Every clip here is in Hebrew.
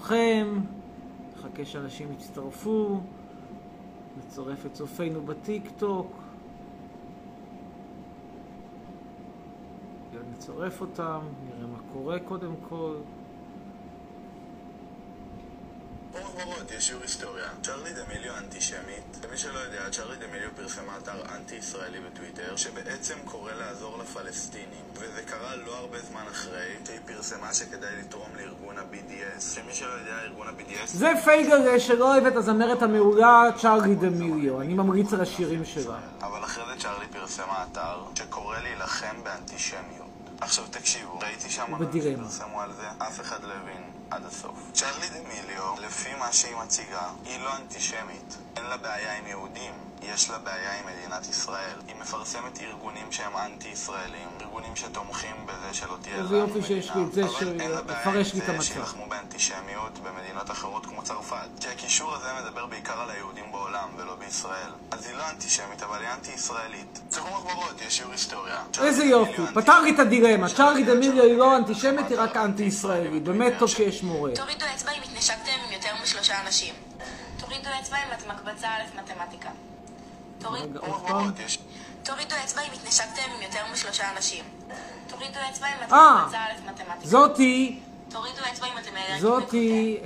שלומכם? נחכה שאנשים יצטרפו, נצרף את צופינו בטיק טוק. נצרף אותם, נראה מה קורה קודם כל. אור ורוד, יש שיעור היסטוריה. צ'רלי דמיליו אנטישמית. למי שלא יודע, צ'רלי דמיליו פרסמה אתר אנטי-ישראלי בטוויטר, שבעצם קורא לעזור לפלסטינים. וזה קרה לא הרבה זמן אחרי שהיא פרסמה שכדאי לתרום לארגון ה-BDS. שמי שלא יודע, ארגון ה-BDS... זה פייגל שלא אוהב את הזמרת המעולה צ'רלי דמיליו, אני ממריץ על השירים שלה. אבל אחרי זה צ'רלי פרסמה אתר שקורא להילחם באנטישמיות. עכשיו תקשיבו, ראיתי שם אנשים שפרסמו על זה, אף אחד לא הבין עד הסוף. צ'רלי דמיליו, לפי מה שהיא מציגה, היא לא אנטישמית. אין לה בעיה עם יהודים, יש לה בעיה עם מדינת ישראל. היא מפרסמת ארגונים שהם אנטי-ישראלים, ארגונים שתומכים בזה שלא תהיה לנו מדינה. איזה יופי שיש לי את זה שתפרש לי את המצב. שילחמו באנטישמיות במדינות אחרות כמו צרפת. כי הקישור הזה מדבר בעיקר על היהודים בעולם ולא בישראל. אז היא לא אנטישמית, אבל היא אנטי-ישראלית. צחקו מחברות, יש שיעור היסטוריה. איזה יופי, פתר לי את הדילמה. צ'רלי דמיליו היא לא אנטישמית, היא רק אנטי-ישראלית. באמת טוב שיש מורה. תורידו אצבע אם התנשקתם עם יותר משלושה אנשים. תורידו אצבע אם את מקבצה א' מתמטיקה. תורידו אצבע אם התנשקתם עם יותר משלושה אנשים. תורידו אצבע אם את אה, מקבצה א' מתמטיקה. זאתי... תורידו אצבע אם אתם אלרגיים זאתי...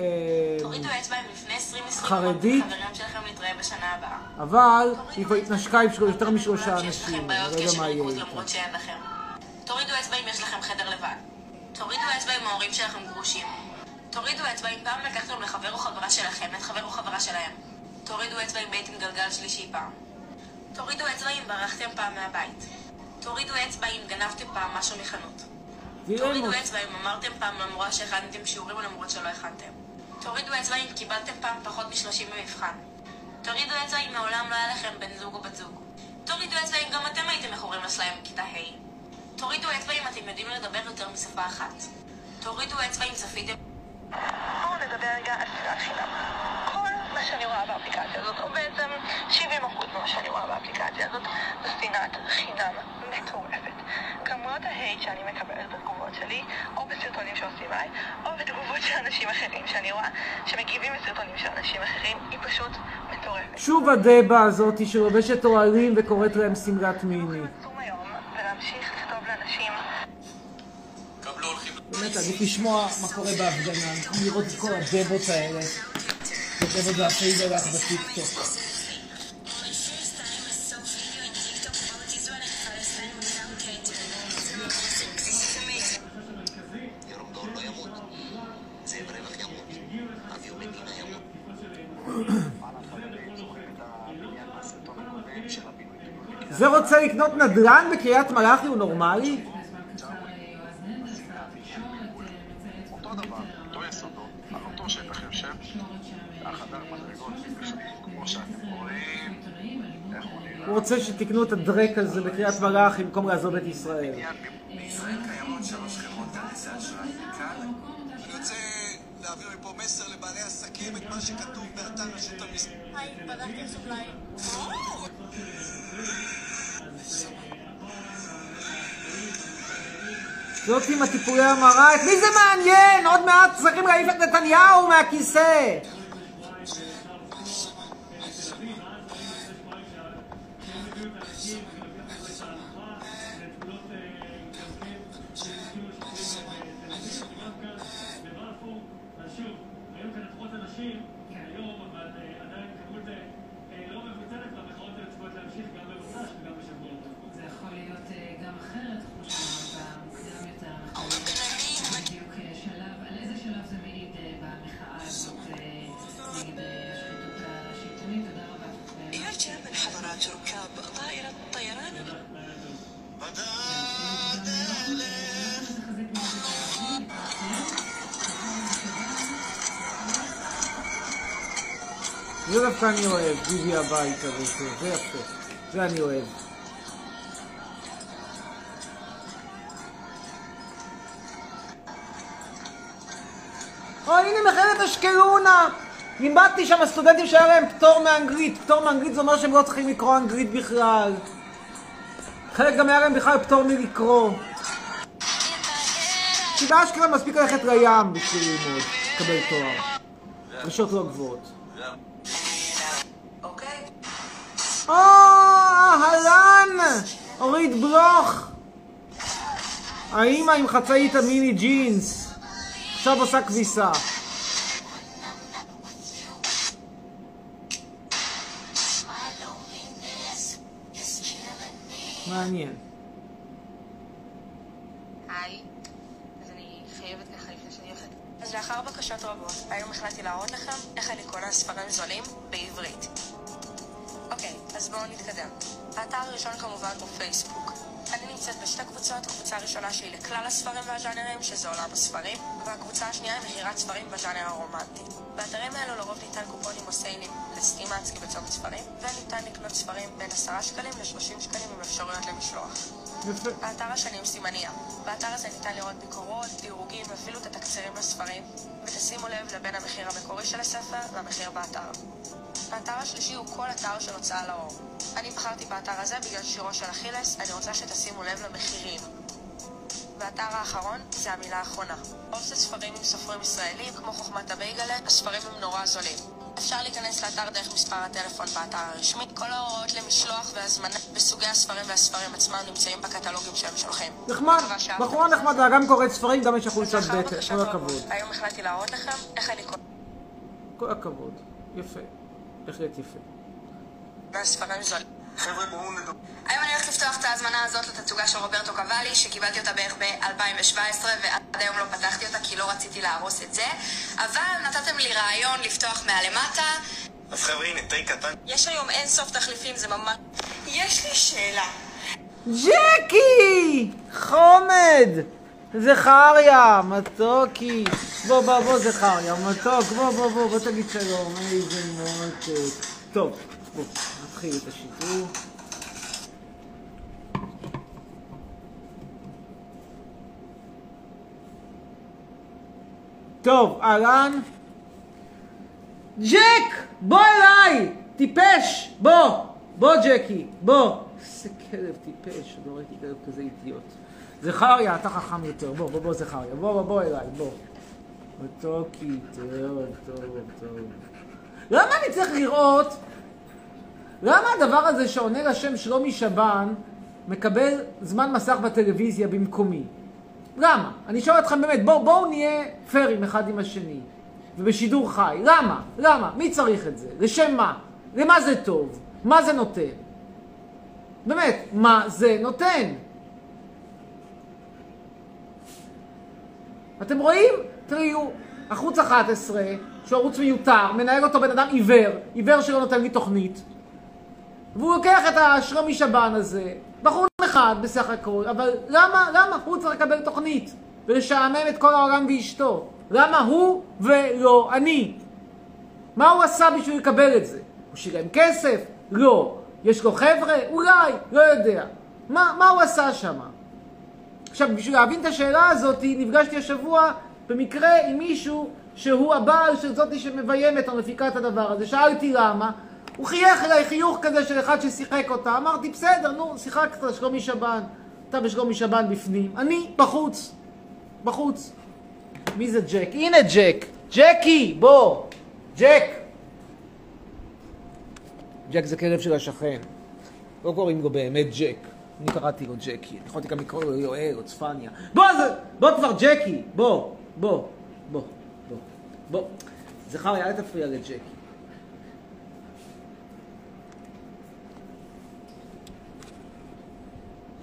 תורידו אצבע אם לפני 2020 חרדית. חברים שלכם להתראה בשנה הבאה. אבל היא כבר התנשקה עם יותר משלושה אנשים. קשר ריכוז למרות שאין לכם. תורידו אצבע אם יש לכם חדר לבד. תורידו אצבע אם ההורים שלכם גרושים. תורידו אצבע אם פעם לקחתם לחבר או חברה שלכם את חבר או חברה שלהם. תורידו אצבע אם עם גלגל שלישי פעם. תורידו אצבע אם ברחתם פעם מהבית. תורידו אצבע אם גנבתם פעם משהו מחנות. תורידו אצבע אם אמרתם פעם למורה שהכנתם שיעורים למרות שלא הכנתם. תורידו אצבע אם קיבלתם פעם פחות מ-30 במבחן. תורידו אצבע אם מעולם לא היה לכם בן זוג או בת זוג. תורידו אצבע אם גם אתם הייתם מכורים לסליים בכיתה ה'. תורידו אצבע אם אתם יודעים לדבר יותר משפה אחת. תורידו אצבע אם צפיתם... בואו נדבר רגע על שנאת חינם. מה שאני רואה באפליקציה הזאת, או בעצם 70% ממה שאני רואה באפליקציה הזאת, זה שנאת חינם מטורפת. כמויות ההייט שאני מקבלת בתגובות שלי, או בסרטונים שעושים עליי, או בתגובות של אנשים אחרים שאני רואה, שמגיבים לסרטונים של אנשים אחרים, היא פשוט מטורפת. שוב הדבה הזאתי שלובשת אוהלים וקוראת להם שמלת מיני. ולהמשיך לכתוב לאנשים באמת עדיף לשמוע מה קורה בהפגנה, לראות את כל הדבות האלה. הדבות והפייגלח בטיקטוק. זה רוצה לקנות נדל"ן בקריית מלאכי הוא נורמלי? רוצה שתקנו את הדרק הזה בקריית מלאכי במקום לעזוב את ישראל. בישראל קיימות שלוש חברות כרטיסי אשראי. כאן אני רוצה להעביר מפה מסר לבעלי עסקים את מה שכתוב באתר רשות המיסים. היי, בדקתי הסופליים. זאת עם הטיפולי המרה, את מי זה מעניין? עוד מעט צריכים להעיף את נתניהו מהכיסא! זה ביבי הבית הזה, זה יפה, זה אני אוהב. או הנה מכללת אשקלונה! לימדתי שם סטודנטים שהיה להם פטור מאנגלית. פטור מאנגלית זה אומר שהם לא צריכים לקרוא אנגלית בכלל. חלק גם היה להם בכלל פטור מלקרוא. כי באשקלון מספיק ללכת לים בשביל ללמוד, לקבל תואר. רשות לא גבוהות. או, אהלן! אורית בלוך! האימא עם חצאית המיני ג'ינס. עכשיו עושה כביסה. מעניין. אז לאחר בקשות רבות, היום החלטתי להראות לכם איך אני קונה ספרים זולים בעברית. בואו נתקדם. האתר הראשון כמובן הוא פייסבוק. אני נמצאת בשתי קבוצות, קבוצה ראשונה שהיא לכלל הספרים והז'אנרים, שזה עולם הספרים, והקבוצה השנייה היא מכירת ספרים בז'אנר הרומנטי. באתרים האלו לרוב ניתן קופונים או סיילים לסטימצקי בצומת ספרים, וניתן לקנות ספרים בין 10 שקלים ל-30 שקלים עם אפשרויות למשלוח. יפה. האתר השני הוא סימניה. באתר הזה ניתן לראות ביקורות, דירוגים ואפילו את התקצירים לספרים, ותשימו לב לבין המחיר המקורי של הספר והמחיר באתר. האתר השלישי הוא כל אתר של הוצאה לאור. אני בחרתי באתר הזה בגלל שירו של אכילס, אני רוצה שתשימו לב למחירים. והאתר האחרון זה המילה האחרונה. אוסף ספרים עם סופרים ישראלים, כמו חוכמת הבייגלה, הספרים הם נורא זולים. אפשר להיכנס לאתר דרך מספר הטלפון באתר הרשמי. כל ההוראות למשלוח והזמנה בסוגי הספרים והספרים עצמם נמצאים בקטלוגים שהם שולחים. נחמד. בחורה נחמדה, גם קוראת ספרים, גם יש לה חולצת לאחר בטן, כל הכבוד. היום החלטתי להראות לכם איך אני קונה כל הכבוד. יפה. בהחלט יפה. ספרים זולים. חבר'ה, בואו נדבר. היום אני הולכת לפתוח את ההזמנה הזאת לתצוגה של רוברטו קוואלי, שקיבלתי אותה בערך ב-2017, ועד היום לא פתחתי אותה כי לא רציתי להרוס את זה. אבל נתתם לי רעיון לפתוח מהלמטה. אז חבר'ה, הנה, תה קטן. יש היום אין סוף תחליפים, זה ממש... יש לי שאלה. ג'קי! חומד! זכריה, מתוקי. בוא, בוא, בוא, זכריה, מתוק, בוא, בוא, בוא, בוא תגיד שלום, איזה מותק. טוב, בוא, נתחיל את השידור. טוב, אהלן. ג'ק! בוא אליי! טיפש! בוא! בוא, ג'קי, בוא! איזה כלב טיפש, לא ראיתי כלב כזה אידיוט. זכריה, אתה חכם יותר, בוא, בוא, בוא, זכריה, בוא, בוא, בוא אליי, בוא. מתוקי, טוב, טוב, טוב. למה אני צריך לראות? למה הדבר הזה שעונה לשם שלומי שבן מקבל זמן מסך בטלוויזיה במקומי? למה? אני שואל אתכם באמת, בואו בוא נהיה פיירים אחד עם השני. ובשידור חי. למה? למה? מי צריך את זה? לשם מה? למה זה טוב? מה זה נותן? באמת, מה זה נותן? אתם רואים? תראו, ערוץ 11, שהוא ערוץ מיותר, מנהל אותו בן אדם עיוור, עיוור שלא נותן לי תוכנית, והוא לוקח את השלומי שבן הזה, בחור אחד בסך הכל, אבל למה, למה הוא צריך לקבל תוכנית ולשעמם את כל העולם ואשתו? למה הוא ולא אני? מה הוא עשה בשביל לקבל את זה? הוא שילם כסף? לא. יש לו חבר'ה? אולי, לא יודע. מה, מה הוא עשה שם? עכשיו, בשביל להבין את השאלה הזאת, נפגשתי השבוע במקרה עם מישהו שהוא הבעל של זאתי שמביימת או מפיקה את הדבר הזה. שאלתי למה, הוא חייך אליי חיוך כזה של אחד ששיחק אותה. אמרתי, בסדר, נו, שיחקת, שלומי שבן. אתה בשלומי שבן בפנים. אני בחוץ. בחוץ. מי זה ג'ק? הנה ג'ק. ג'קי, בוא. ג'ק. ג'ק זה כלב של השכן. לא קוראים לו באמת ג'ק. אני קראתי לו ג'קי. יכולתי גם לקרוא לו יואל או צפניה. בוא, זה, בוא כבר ג'קי. בוא, בוא, בוא, בוא, בוא. זכריה, אל תפריע לג'קי.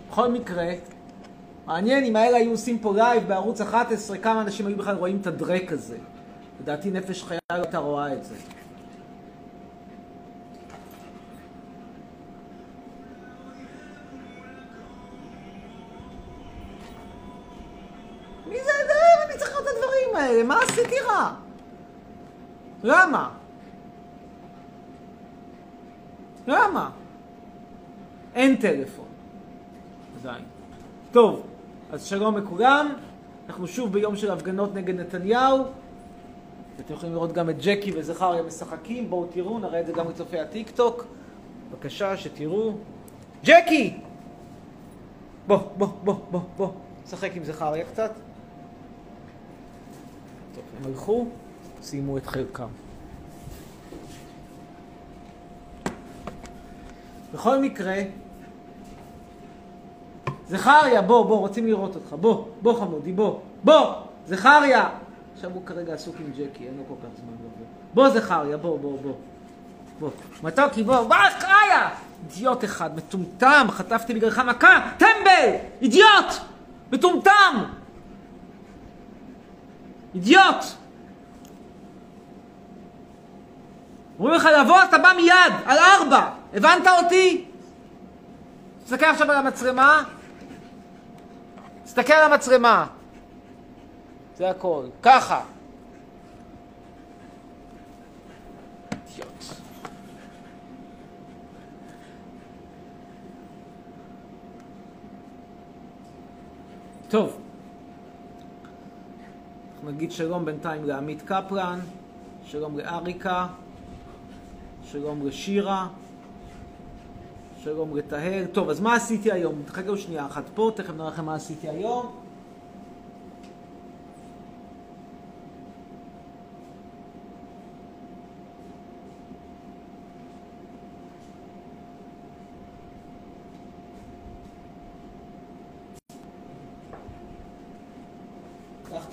בכל מקרה, מעניין אם האלה היו עושים פה לייב בערוץ 11, כמה אנשים היו בכלל רואים את הדרעק הזה. לדעתי נפש חיה הייתה רואה את זה. האלה, מה עשיתי רע? למה? למה? אין טלפון. עדיין. טוב, אז שלום לכולם. אנחנו שוב ביום של הפגנות נגד נתניהו. אתם יכולים לראות גם את ג'קי וזכריה משחקים. בואו תראו, נראה את זה גם לצופי הטיק טוק. בבקשה, שתראו. ג'קי! בוא, בוא, בוא, בוא, בוא. שחק עם זכריה קצת. הם הלכו, סיימו את חלקם. בכל מקרה, זכריה, בוא, בוא, רוצים לראות אותך. בוא, בוא חמודי, בוא, בוא, זכריה! עכשיו הוא כרגע עסוק עם ג'קי, אין לו כל כך זמן לבוא. בוא זכריה, בוא, בוא, בוא. בוא. מתוקי, בוא, בוא, זכריה! אידיוט אחד, מטומטם, חטפתי בגללך מכה, טמבל! אידיוט! מטומטם! אידיוט! אומרים לך לבוא, אתה בא מיד, על ארבע. הבנת אותי? תסתכל עכשיו על המצלמה. תסתכל על המצלמה. זה הכל. ככה. אידיוט. טוב. נגיד שלום בינתיים לעמית קפלן, שלום לאריקה, שלום לשירה, שלום לטהר. טוב, אז מה עשיתי היום? תחכו שנייה אחת פה, תכף נראה לכם מה עשיתי היום.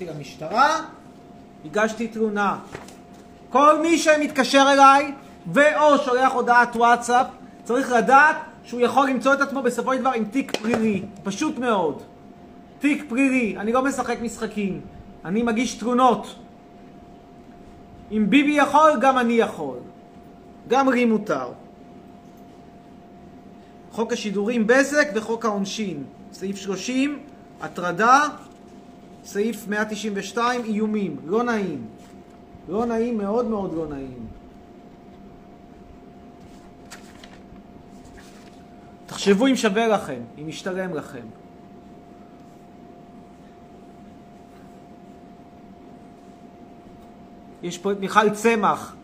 הלכתי למשטרה, הגשתי תלונה. כל מי שמתקשר אליי ואו שולח הודעת וואטסאפ, צריך לדעת שהוא יכול למצוא את עצמו בסופו של דבר עם תיק פלילי. פשוט מאוד. תיק פלילי. אני לא משחק משחקים. אני מגיש תלונות. אם ביבי יכול, גם אני יכול. גם לי מותר. חוק השידורים בזק וחוק העונשין. סעיף 30, הטרדה, סעיף 192, איומים. לא נעים. לא נעים, מאוד מאוד לא נעים. תחשבו אם שווה לכם, אם משתלם לכם. יש פה את מיכל צמח,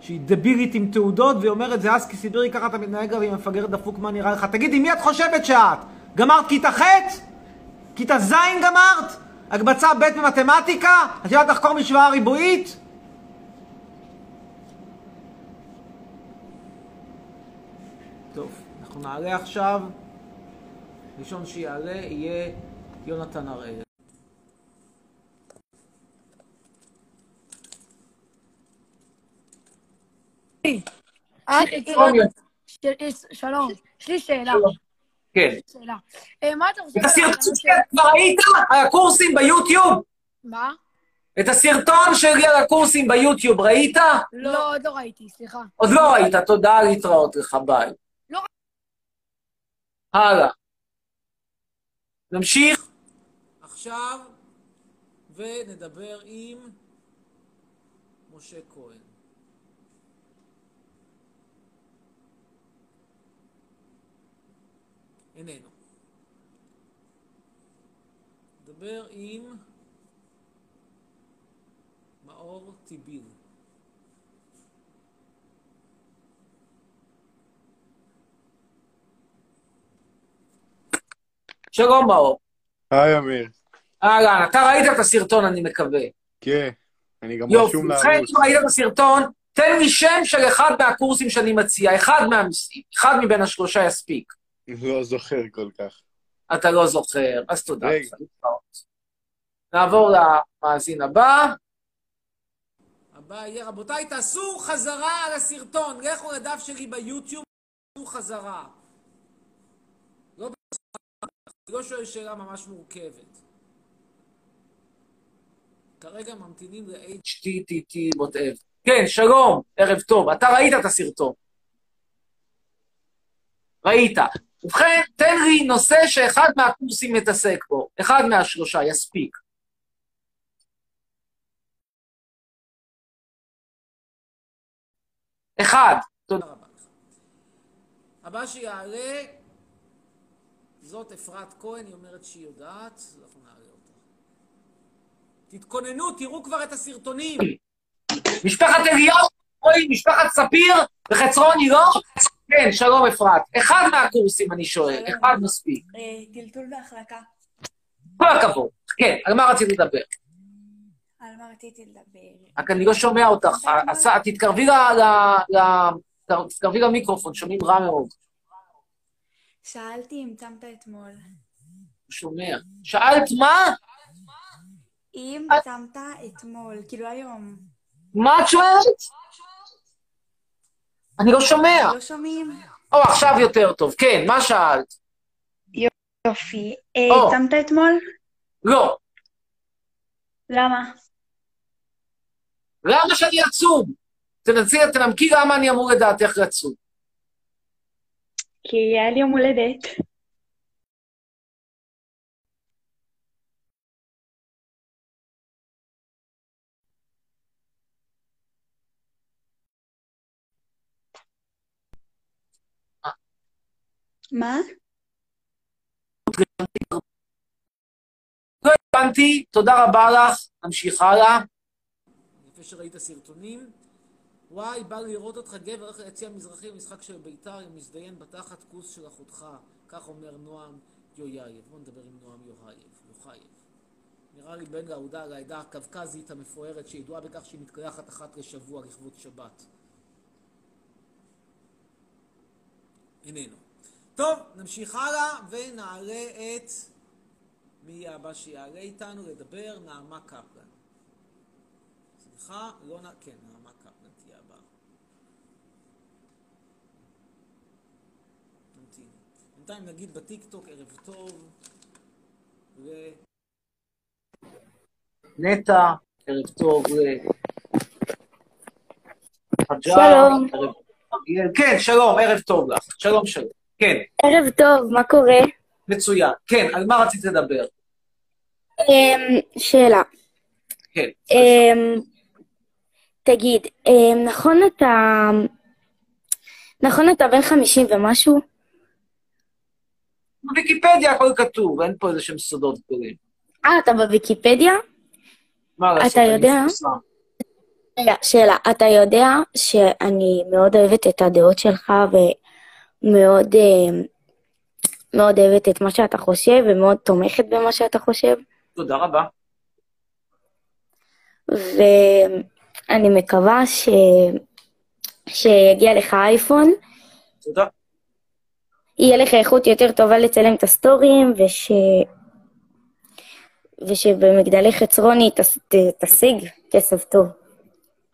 שהיא דבילית עם תעודות, והיא אומרת, זה אסקי סיבירי, ככה אתה מתנהג עם מפגר דפוק, מה נראה לך? תגידי, מי את חושבת שאת? גמרת כיתה ח'? כיתה ז' גמרת? הקבצה ב' במתמטיקה? את יודעת לחקור משוואה ריבועית? טוב, אנחנו נעלה עכשיו. ראשון שיעלה יהיה יונתן הראל. שלום, יש לי שאלה. כן. שאלה. אה, מה אתה חושב... את הסרטון שלי כבר ראית על הקורסים ביוטיוב? מה? את הסרטון על הקורסים ביוטיוב ראית? לא, עוד לא ראיתי, סליחה. עוד לא ראית, תודה להתראות לך, ביי. לא הלאה. נמשיך עכשיו ונדבר עם משה כהן. איננו. נדבר עם מאור טיביל. שלום מאור. היי אמיר. אהלן, אתה ראית את הסרטון אני מקווה. כן, אני גם יופי, רשום ובכן, לערוץ. אם ראית את הסרטון, תן לי שם של אחד מהקורסים שאני מציע, אחד מהנושאים, אחד מבין השלושה יספיק. לא זוכר כל כך. אתה לא זוכר, אז תודה. לך. נעבור למאזין הבא. הבא יהיה, רבותיי, תעשו חזרה על הסרטון, לכו לדף שלי ביוטיוב, תעשו חזרה. לא לא שואל שאלה ממש מורכבת. כרגע ממתינים ל-HTTT whatever. כן, שלום, ערב טוב. אתה ראית את הסרטון. ראית. ובכן, תן לי נושא שאחד מהקורסים מתעסק בו. אחד מהשלושה, יספיק. אחד. תודה רבה לך. הבא שיעלה, זאת אפרת כהן, היא אומרת שהיא יודעת, אנחנו נעלה אותה. תתכוננו, תראו כבר את הסרטונים. משפחת אליהו, משפחת ספיר וחצרוני לא? כן, שלום אפרת. אחד מהקורסים אני שואל, אחד מספיק. טלטול והחלקה. כל הכבוד. כן, על מה רציתי לדבר? על מה רציתי לדבר. רק אני לא שומע אותך. תתקרבי למיקרופון, שומעים רע מאוד. שאלתי אם צמת אתמול. לא שומע. שאלת מה? אם צמת אתמול, כאילו היום. מה את שואלת? אני לא שומע. לא שומעים? או, עכשיו יותר טוב. כן, מה שאלת? יופי. אה. צמת אתמול? לא. למה? למה שאני עצוב? תנסי, תנמקי למה אני אמור לדעתך עצוב. כי היה לי יום הולדת. מה? לא הבנתי, תודה רבה לך, נמשיך הלאה. יפה שראית סרטונים. וואי, בא לי לראות אותך גבר, הולך ליציע המזרחי במשחק של בית"ר, עם מזדיין בתחת כוס של אחותך. כך אומר נועם יויאייב. בוא נדבר עם נועם יוהייב, יוחייב. נראה לי בן לעודה לעדה הקווקזית המפוארת, שידועה בכך שהיא מתקלחת אחת לשבוע לכבוד שבת. איננו. טוב, נמשיך הלאה ונעלה את... מי יהיה הבא שיעלה איתנו לדבר? נעמה קפלן. סליחה, לא נ... כן, נעמה קפלן תהיה הבאה. נמתין. בינתיים נגיד בטיקטוק ערב טוב ו... נטע, ערב טוב ל... שלום. כן, שלום, ערב טוב לך. שלום, שלום. כן, ערב טוב, מה קורה? מצוין. כן, על מה רצית לדבר? אמ, שאלה. כן. אמ, תגיד, אמ, נכון אתה... נכון אתה בן 50 ומשהו? בוויקיפדיה הכל כתוב, אין פה איזה שהם סודות גדולים. אה, אתה בוויקיפדיה? מה לעשות? אתה יודע? רגע, שאלה. אתה יודע שאני מאוד אוהבת את הדעות שלך ומאוד אמ, מאוד אוהבת את מה שאתה חושב ומאוד תומכת במה שאתה חושב, תודה רבה. ואני מקווה ש... שיגיע לך אייפון. תודה. יהיה לך איכות יותר טובה לצלם את הסטורים, וש... ושבמגדלי חצרוני תשיג כסף טוב.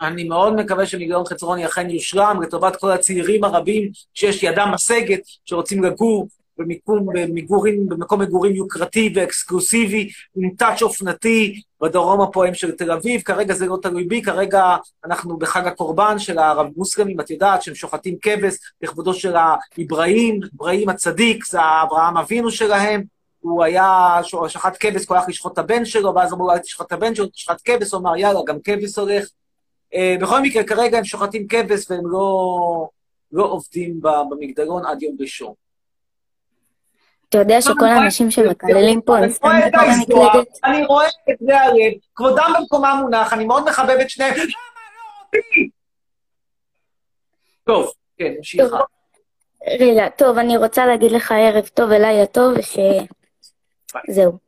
אני מאוד מקווה שמיליון חצרוני אכן יושלם לטובת כל הצעירים הרבים שיש ידם משגת, שרוצים לגור במיקום, במגורים, במקום מגורים יוקרתי ואקסקלוסיבי, עם טאץ' אופנתי בדרום הפועם של תל אביב. כרגע זה לא תלוי בי, כרגע אנחנו בחג הקורבן של הרב מוסלמים, את יודעת שהם שוחטים כבש לכבודו של האברהים, אברהים הצדיק, זה אברהם אבינו שלהם. הוא היה, שחט כבש, הוא הלך לשחוט את הבן שלו, ואז אמרו לו, אל תשחט את הבן שלו, תשחט כבש, הוא אמר, יאללה, גם כבש הולך. Uh, בכל מקרה, כרגע הם שוחטים כבש והם לא, לא עובדים במגדלון עד יום ראשון. אתה יודע שכל האנשים שמקללים פה הם אני סתם רואה את המקלדת? אני רואה את זה הלב, כבודם במקומם מונח, אני מאוד מחבב את שניהם. למה לא אותי? טוב, כן, נמשיכה. רגע, טוב, אני רוצה להגיד לך ערב טוב, לילה טוב, וש... זהו.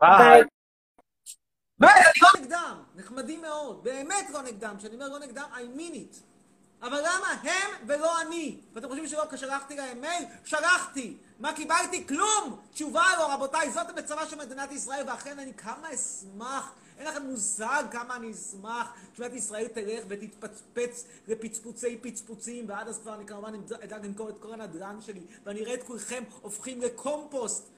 ביי. באמת, אני לא נגדם, נחמדים מאוד, באמת לא נגדם, כשאני אומר לא נגדם, I mean it. אבל למה הם ולא אני? ואתם חושבים שלא כשלחתי להם מייל? שלחתי! מה קיבלתי? כלום! תשובה לא, רבותיי, זאת המצבה של מדינת ישראל, ואכן אני כמה אשמח, אין לכם מושג כמה אני אשמח שמדינת ישראל תלך ותתפצפץ לפצפוצי פצפוצים, ועד אז כבר אני כמובן אדאג למכור את כל הנדל"ן שלי, ואני אראה את כולכם הופכים לקומפוסט.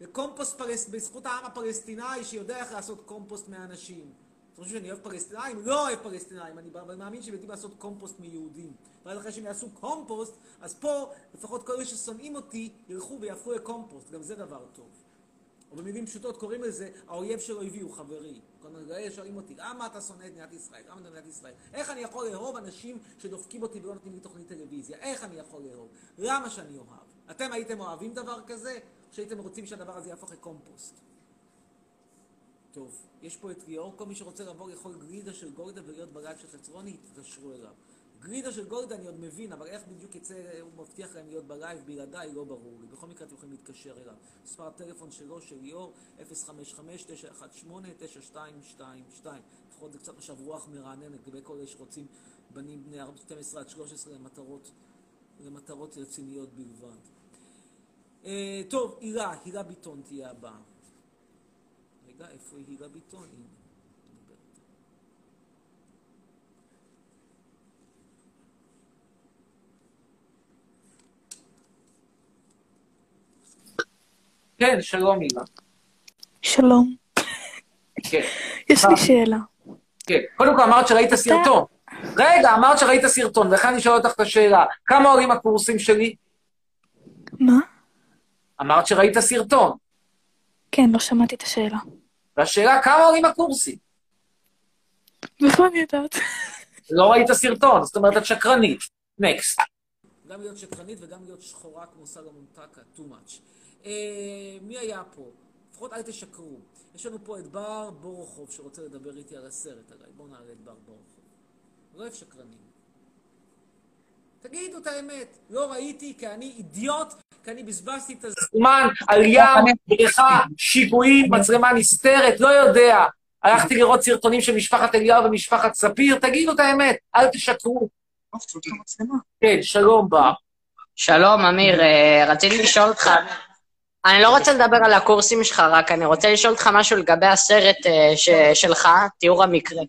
לקומפוסט פלס... בזכות העם הפלסטיני שיודע איך לעשות קומפוסט מאנשים. חושבים שאני אוהב פלסטינאים? לא אוהב פלסטינאים, אני מאמין שהם יודעים לעשות קומפוסט מיהודים. ואז אחרי שהם יעשו קומפוסט, אז פה לפחות כל אלה ששונאים אותי ילכו ויהפכו לקומפוסט, גם זה דבר טוב. או במילים פשוטות קוראים לזה, האויב של אויבי הוא חברי. כל מיני שואלים אותי, למה אתה שונא את מדינת ישראל? למה אתה מדינת ישראל? איך אני יכול לאהוב אנשים שדופקים אותי ולא נותנים לי תוכנית טלוויזיה? איך אני יכול לאהוב? למה שאני אוהב? אתם הייתם אוהבים דבר כזה? שהייתם רוצים שהדבר הזה יהפוך לקומפוסט? טוב, יש פה את ליאור, כל מי שרוצה לבוא לאכול גלידה של גולדה ולהיות בלייב של חצרוני, תתקשרו אליו. גלידה של גולדה אני עוד מבין, אבל איך בדיוק יצא, הוא מבטיח להם להיות בלייב בלעדיי, לא ברור לי. בכל מקרה אתם יכולים להתקשר אליו. מספר הטלפון שלו, של ליאור, 055-918-9222. לפחות זה קצת משב רוח מרענן לגבי כל אלה שרוצים בנים בני 12 עד 13 למטרות, למטרות רציניות בלבד. אה, טוב, הילה, הילה ביטון תהיה הבאה. רגע, איפה היא הילה ביטון? הנה. נדבר איתה. כן, שלום הילה. שלום. כן. יש לי שאלה. כן. קודם כל אמרת שראית סרטון. רגע, אמרת שראית סרטון, ולכן אני שואל אותך את השאלה. כמה עולים הקורסים שלי? מה? אמרת שראית סרטון. כן, לא שמעתי את השאלה. והשאלה, כמה עולים הקורסים? מאיפה אני יודעת? לא ראית סרטון, זאת אומרת, את שקרנית. נקסט. גם להיות שקרנית וגם להיות שחורה כמו סלומון טקה, too much. אה, מי היה פה? לפחות אל תשקרו. יש לנו פה את בר בורוכוב שרוצה לדבר איתי על הסרט עליי. בואו נעלה את בר בורוכוב. לא אוהב שקרנים. תגידו את האמת, לא ראיתי כי אני אידיוט, כי אני בזבזתי את הזמן על ים, בריכה, שיגועים, מצלמה נסתרת, לא יודע. הלכתי לראות סרטונים של משפחת אליהו ומשפחת ספיר, תגידו את האמת, אל תשקרו. כן, שלום בר. שלום, אמיר, אה, רציתי לשאול אותך, אני לא רוצה לדבר על הקורסים שלך, רק אני רוצה לשאול אותך משהו לגבי הסרט אה, שלך, תיאור המקרה.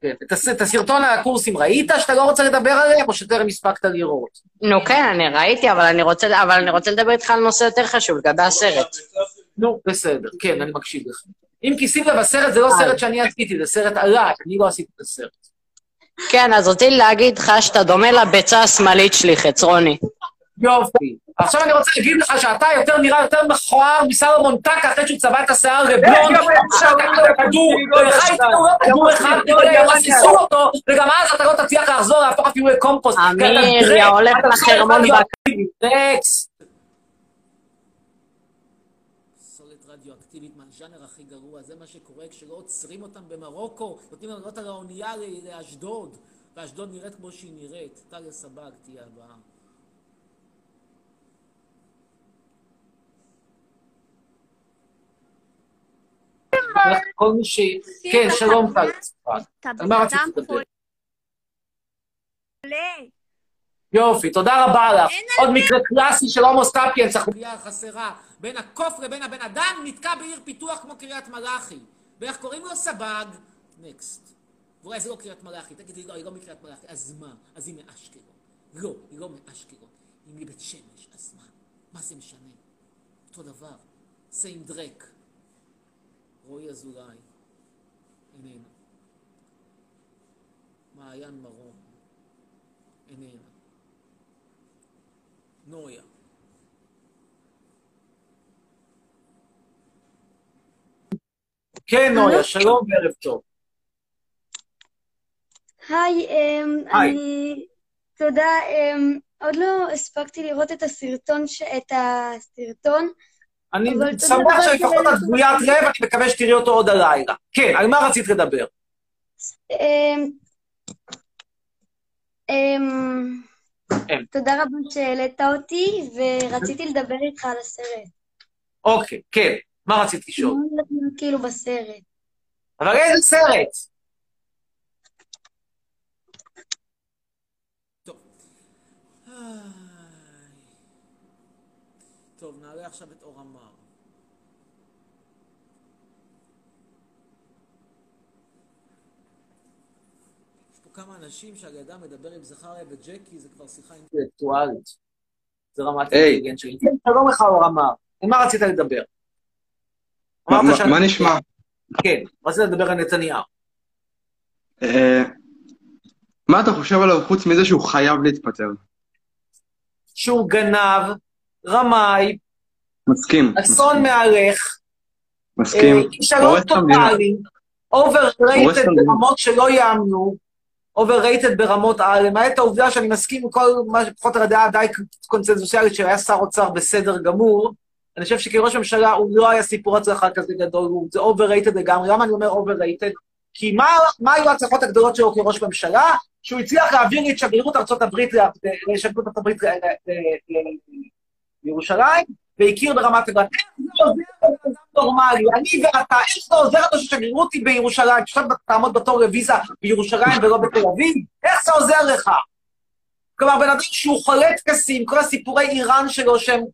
כן, את את הסרטון על הקורסים ראית שאתה לא רוצה לדבר עליהם, או שטרם הספקת לראות? נו כן, אני ראיתי, אבל אני רוצה, אבל אני רוצה לדבר איתך על נושא יותר חשוב, לגבי הסרט. נו, בסדר, כן, אני מקשיב לך. אם כי שים לב, הסרט זה לא סרט שאני עשיתי, זה סרט עליי, אני לא עשיתי את הסרט. כן, אז רציתי להגיד לך שאתה דומה לביצה השמאלית שלי, חצרוני. יופי. עכשיו אני רוצה להגיד לך שאתה יותר נראה יותר מכוער מסלומון טקה אחרי שהוא צבע את השיער לבלונד, כדור, ולך ייתנו לא כדור אחד, ירססו אותו, וגם אז אתה לא תצליח לחזור להפוך אפילו לקומפוסט. אמיר, יא הולך לחרמון רדיואקטיבית. פסולת רדיואקטיבית מהז'אנר הכי גרוע, זה מה שקורה כשלא עוצרים אותם במרוקו, נותנים להם לעלות על האונייה לאשדוד, ואשדוד נראית כמו שהיא נראית. טליה סבג תהיה הבאה. כל מי ש... כן, שלום טל. על מה רצית לדבר? יופי, תודה רבה לך. עוד מקרה קלאסי של הומו סטאפיאנס, החוליה חסרה. בין הקוף לבין הבן אדם נתקע בעיר פיתוח כמו קריית מלאכי. ואיך קוראים לו? סבג. נקסט. ואולי זה לא קריית מלאכי. תגידי, לא, היא לא מקריית מלאכי. אז מה? אז היא מאשקלון. לא, היא לא מאשקלון. היא מבית שמש. אז מה? מה זה משנה? אותו דבר. סיים דרק. רועי אזולאי. איננה. מעיין מרום. איננה. נויה. כן, נויה, שלום וערב טוב. היי, אמ, היי. אני... תודה, אמ, עוד לא הספקתי לראות את הסרטון, ש- את הסרטון. אני שמח שלפחות את דמוית לב, אני מקווה שתראי אותו עוד הלילה. כן, על מה רצית לדבר? אמ, אמ, כן. תודה רבה שהעלית אותי, ורציתי לדבר איתך על הסרט. אוקיי, כן, מה רצית לשאול? הולך כאילו בסרט? אבל איזה סרט? טוב. טוב, נעלה עכשיו את אור אמר. יש פה כמה אנשים שעל ידם מדבר עם זכריה וג'קי, זה כבר שיחה אינטלקטואלית. זה רמת. האינטליגנט שלי. כן, שלום לך, אור אמר. עם מה רצית לדבר? מה נשמע? כן, רצית לדבר על נתניהו. אה, מה אתה חושב עליו חוץ מזה שהוא חייב להתפטר? שהוא גנב, רמאי, מסכים. אסון מהלך, מסכים. אה, כישלון. טוטאלי, המדינה. ברמות שלא יאמנו, overrated ברמות על, למעט העובדה שאני מסכים עם כל מה שפחות יותר הדעה די קונצנזוסיאלית שהיה שר אוצר בסדר גמור, אני חושב שכראש ממשלה הוא לא היה סיפור הצלחה כזה גדול, זה overrated לגמרי. למה אני אומר overrated? כי מה, מה היו ההצלחות הגדולות שלו כראש ממשלה? שהוא הצליח להעביר את שגרירות ארצות הברית, ל- שגרירות ארצות הברית לירושלים, והכיר ברמת הגולן. איך זה עוזר לבן נורמלי? אני ואתה, איך זה עוזר לנו ששגרירות היא בירושלים? עכשיו תעמוד בתור לוויזה בירושלים ולא בתל אביב? איך זה עוזר לך? כלומר, בן אדם שהוא חולה טקסים, כל הסיפורי איראן שלו שהם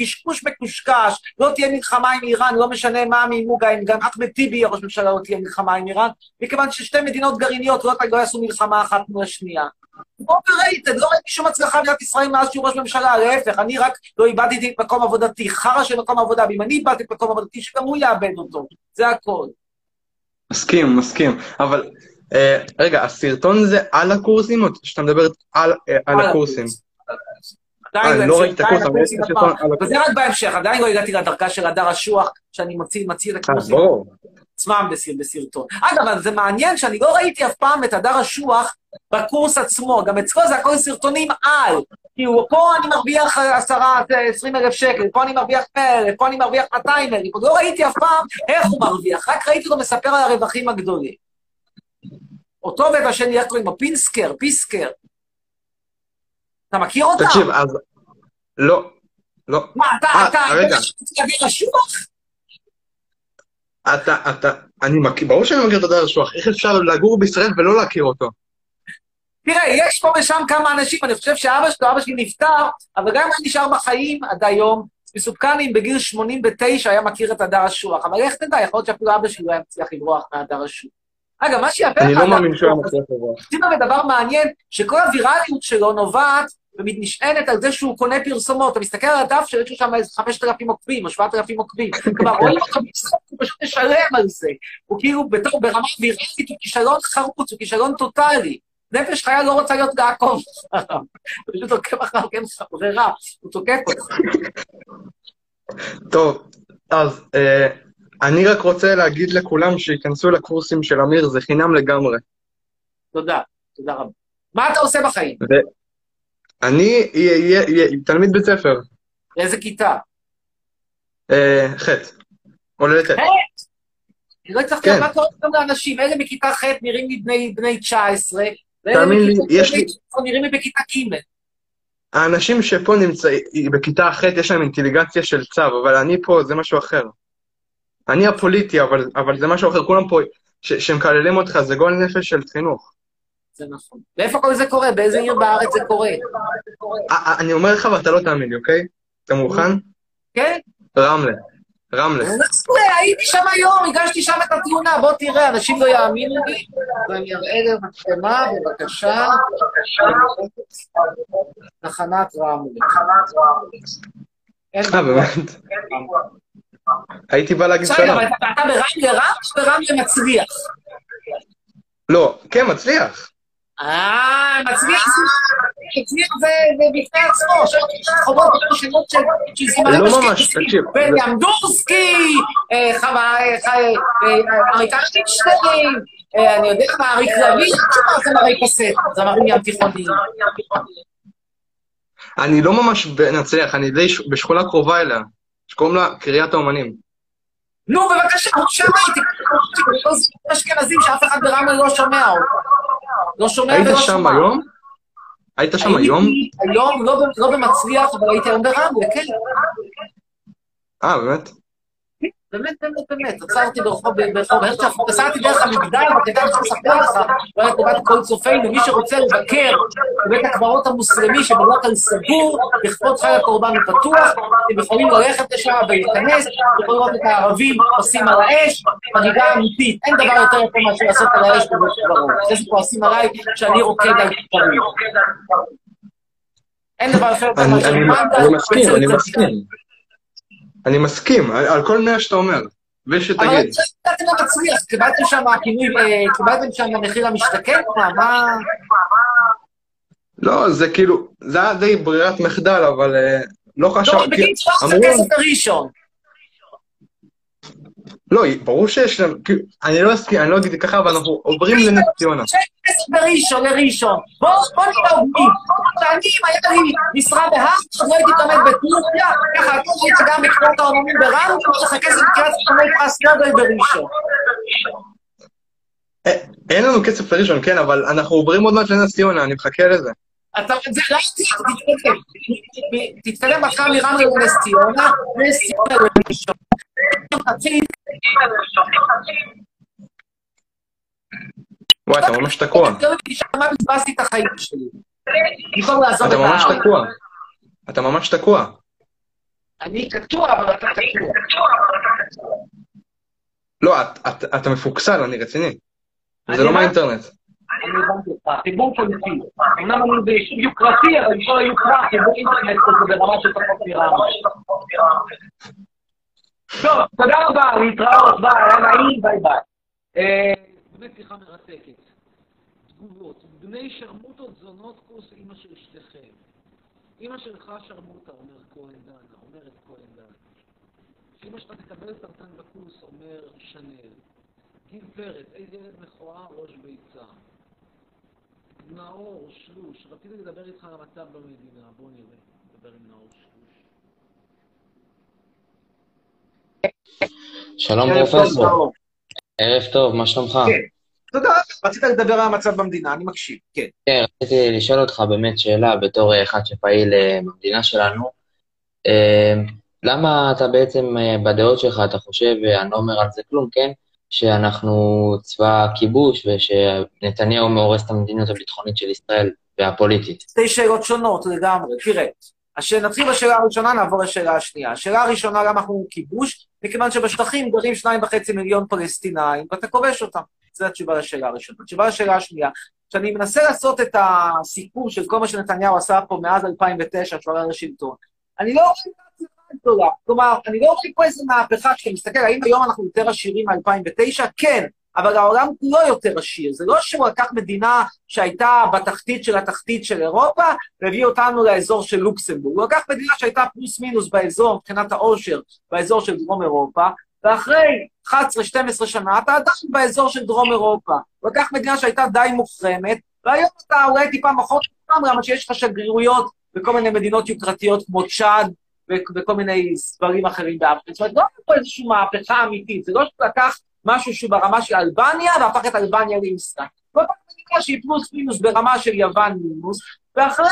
קשקוש מקושקש, לא תהיה מלחמה עם איראן, לא משנה מה המימוגה, אם גם אחמד טיבי ראש ממשלה, לא תהיה מלחמה עם איראן, מכיוון ששתי מדינות גרעיניות לא, לא יעשו מלחמה אחת מול השנייה. overrated, לא ראיתי שום הצלחה במדינת ישראל מאז שהוא ראש ממשלה, להפך, אני רק לא איבדתי את מקום עבודתי, חרא של מקום עבודה, ואם אני איבדתי את מקום עבודתי, שגם הוא יאבד אותו, זה הכל. מסכים, מסכים. אבל, אה, רגע, הסרטון זה על הקורסים, או שאתה מדבר על אה, על הקורסים? עדיין אה, לא לא ראיתי את עדיין הקורס, אבל הקורסים יש את עצמם. הסרטון על וזה רק בהמשך, עדיין לא הגעתי לדרכה של הדר אשוח, שאני מוציא את הקורסים אה, ברור. עצמם בסר- בסרטון. אגב, זה מעניין שאני לא ראיתי אף פעם את הדר אשוח בקורס עצמו, גם אצלו זה הכל סרטונים על. כאילו, פה אני מרוויח עשרה, עשרים אלף שקל, פה אני מרוויח מאה אלף, פה אני מרוויח 200 אלף, עוד לא ראיתי אף פעם איך הוא מרוויח, רק ראיתי אותו מספר על הרווחים הגדולים. אותו ואת השני, איך קוראים לו? פינסקר, פיסקר. אתה מכיר אותם? תקשיב, אז... לא, לא. מה, אתה, אה, אתה, רגע. אתה אוויר אשוח? אתה, אתה, אני מכיר, ברור שאני מכיר את הדר אשוח, איך אפשר לגור בישראל ולא להכיר אותו? תראה, יש פה ושם כמה אנשים, אני חושב שאבא שלו, אבא שלי נפטר, אבל גם אם הוא נשאר בחיים עד היום, מסופקני אם בגיל 89 היה מכיר את הדר אשוח, אבל איך תדע, יכול להיות שאפילו אבא שלי לא היה מצליח לברוח מהדר אשוח. אגב, מה שיפה אני לא מאמין שהוא היה מצליח לברוח. לב לדבר מעניין, שכל הווירליות שלו נובעת ונשענת על זה שהוא קונה פרסומות. אתה מסתכל על הדף שיש לו שם איזה 5,000 עוקבים או 7,000 עוקבים. כלומר, רואים אותו בסוף, הוא פשוט משלם על זה. הוא כאילו, בתור, ברמה ויראלית, הוא כישלון חרוץ, הוא כישלון טוטאלי. נפש חיה לא רוצה להיות לעקוב אחריו. הוא פשוט עוקב אחריו, אין לך ברירה, הוא תוקף אותך. טוב, אז אה, אני רק רוצה להגיד לכולם שייכנסו לקורסים של אמיר, זה חינם לגמרי. תודה, תודה רבה. מה אתה עושה בחיים? אני אהיה תלמיד בית ספר, לאיזה כיתה? אה, ח', עולה לט'. ח'! אני לא הצלחתי כן. לדעת מה קורה גם לאנשים, אלה בכיתה ח' נראים לי בני- בני 19, ואלה תאמין לי, בכיתה יש בני לי- 19 נראים לי בכיתה ג'. האנשים שפה נמצאים, בכיתה ח' יש להם אינטליגנציה של צו, אבל אני פה, זה משהו אחר. אני הפוליטי, אבל, אבל זה משהו אחר, כולם פה, שמקללים אותך, זה גועל נפש של חינוך. זה נכון. ואיפה כל זה קורה? באיזה עיר בארץ זה קורה? אה, אה, אני אומר לך ואתה לא תאמין לי, אוקיי? אתה מוכן? כן? רמלה. רמלה. רמלה, הייתי שם היום, הגשתי שם את התלונה, בוא תראה, אנשים לא יאמינו לי. ואני אראה למצלמה, בבקשה. תחנת רמלה. אה, באמת? הייתי בא להגיד בסדר, שלום. אבל אתה אתה ברמלה רם או ברמלה מצליח? לא, כן, מצליח. אה, מצליח זה- מצליח זה זה בפני עצמו, עם שמות של זמרים לא אשכנזים. תקשיב. בני אמדורסקי, אה, אה, אה, אריק ארטינשטיין, אני יודע מה, אריק לביא, מה זמרי קסט, זמרים ים תיכוניים. אני לא ממש בנצליח, אני די בשכונה קרובה אליה, שקוראים לה קריית האומנים. נו, בבקשה, הוא שם הייתי, לא זמרים אשכנזים שאף אחד ברמלה לא שומע אותו. לא שומע היית ולא שם שומע. היום? היית שם היום? היום, לא לא במצליח, אבל הייתי היום ברמלה, כן. אה, באמת? באמת, באמת, באמת, עצרתי ברחוב, ברחוב הרצוג, נסעתי דרך המגדל, אני רוצה לספר לך, אולי לטובת כל צופינו, מי שרוצה לבקר בבית הקברות המוסלמי שבנוקל סגור, לכבוד חג הקורבן פתוח, אתם יכולים ללכת לשם ולהיכנס, יכולים לראות את הערבים עושים על האש, חגיגה אמיתית, אין דבר יותר יפה מאשר לעשות על האש בבית הקברות. אחרי זה כועסים עליי שאני רוקד על דברים. אין דבר יותר יפה אני- מסכים, אני. מסכים. אני מסכים, על כל מילה שאתה אומר. אבל ושתגיד. אתם לא מצליח, קיבלתם שם כינוי, אה, קיבלתם שם מחיר למשתכן? מה. לא, זה כאילו, זה היה די ברירת מחדל, אבל אה, לא לא, חשבתי... בגיל 13 אמרו- כסף בראשון. לא, ברור שיש להם, כאילו, אני לא אסכים, אני לא אגיד ככה, אבל אנחנו עוברים לנס ציונה. כסף בראשון, לראשון. בוא, בוא נהיה הוגנים. שאני, אם היה לי משרה בהארט, לא הייתי לומד בטורקיה, ככה אתה היית גם בקריאת האומנים ברמלה, יש לך כסף בקריאת האומני פרס נובל בראשון. אין לנו כסף לראשון, כן, אבל אנחנו עוברים עוד מעט לנס ציונה, אני מחכה לזה. אתה, זה ראיתי, תתקדם אחרי מרמלה לנס ציונה, נס ציונה לראשון. וואי, אתה ממש תקוע. מה בזבזתי את החיים שלי? במקום לעזוב את אתה ממש. תקוע. אתה ממש תקוע. אני קטוע, אבל אתה קטוע. לא, את- את- אתה מפוקסל, אני רציני. זה לא. מהאינטרנט. אני הבנתי אותך. חיבור פוליטי. אמנם אני ביישוב יוקרתי, אבל כל היוקרה, חיבור אינטרנט כזה ברמה של פחות מרמה. טוב, תודה רבה, להתראות, ביי, היה נעים, ביי ביי. אה, באמת שיחה מרתקת. תגובות. בני שרמוטות זונות כוס אימא של אשתכם. אימא שלך שרמוטה, אומר כהן דנה, אומרת כהן דנה. שאימא שלך תקבל סרטן בכוס, אומר שנל. גיל פרץ, איזה ילד מכוער, ראש ביצה. נאור, שלוש, רציתי לדבר איתך על המצב במדינה, בוא נראה. נדבר עם נאור שלוש. שלום פרופסור. ערב טוב, מה שלומך? כן. תודה, רצית לדבר על המצב במדינה, אני מקשיב, כן. כן, רציתי לשאול אותך באמת שאלה בתור אחד שפעיל אה, במדינה שלנו. אה, למה אתה בעצם, אה, בדעות שלך, אתה חושב, ואני לא אומר על זה כלום, כן? שאנחנו צבא כיבוש ושנתניהו מאורס את המדיניות הביטחונית של ישראל והפוליטית. שתי שאלות שונות לגמרי. תראה, אז נתחיל בשאלה הראשונה, נעבור לשאלה השנייה. השאלה הראשונה, למה אנחנו כיבוש? מכיוון שבשטחים גרים שניים וחצי מיליון פלסטינאים, ואתה כובש אותם. זו התשובה לשאלה הראשונה. התשובה לשאלה השנייה, כשאני מנסה לעשות את הסיפור של כל מה שנתניהו עשה פה מאז 2009, כשהוא עלה לשלטון, אני לא רואה את הגדולה. כלומר, אני לא רואה פה איזה מהפכה, כשאתה מסתכל, האם היום אנחנו יותר עשירים מ-2009? כן. אבל העולם כולו יותר עשיר. זה לא שהוא לקח מדינה שהייתה בתחתית של התחתית של אירופה, והביא אותנו לאזור של לוקסמבורג. הוא לקח מדינה שהייתה פלוס מינוס באזור, מבחינת העושר, באזור של דרום אירופה, ואחרי 11-12 שנה אתה עדיין באזור של דרום אירופה. הוא לקח מדינה שהייתה די מוחרמת, והיום אתה אולי טיפה מחות לגמרי, אבל שיש לך שגרירויות בכל מיני מדינות יוקרתיות כמו צ'אד, וכל מיני דברים אחרים באפריקה. זאת אומרת, לא היה פה איזושהי מהפכה אמיתית, זה לא שהוא לקח משהו שהוא ברמה של אלבניה, והפך את אלבניה לישראל. כל פעם מדינה שהיא פלוס מינוס ברמה של יוון מינוס, ואחרי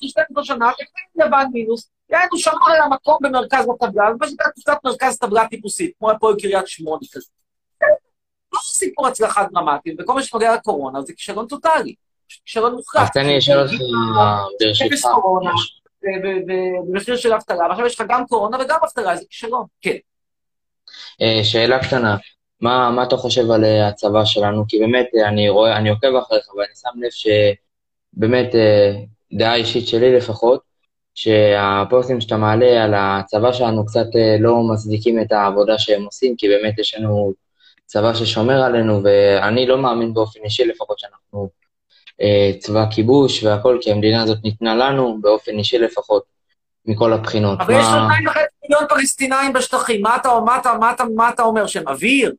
12 שנה, שכן יוון מינוס, יענו שמר על המקום במרכז הטבלה, ופשוט הייתה קצת מרכז טבלה טיפוסית, כמו הפועל קריית שמונה כזה. לא סיפור הצלחה דרמטי, וכל מה שנוגע לקורונה זה כישלון טוטאלי, כישלון מוחלט. אז תן לי לשאול אותך, ברשותך. קורונה, במחיר של אבטלה, ועכשיו יש לך גם קורונה וגם אבטלה, זה כישלון, כן. אה, שאלה קטנה, מה, מה אתה חושב על אה, הצבא שלנו? כי באמת, אה, אני רואה, אני עוקב אחריך, ואני שם לב שבאמת, אה, דעה אישית שלי לפחות, שהפוסטים שאתה מעלה על הצבא שלנו קצת אה, לא מצדיקים את העבודה שהם עושים, כי באמת יש לנו צבא ששומר עלינו, ואני לא מאמין באופן אישי לפחות שאנחנו אה, צבא כיבוש והכל, כי המדינה הזאת ניתנה לנו, באופן אישי לפחות, מכל הבחינות. אבל יש מה- שנתיים וחצי מיליון פלסטינאים בשטחים, מה אתה, מה אתה, מה אתה, מה אתה אומר, שהם אוויר?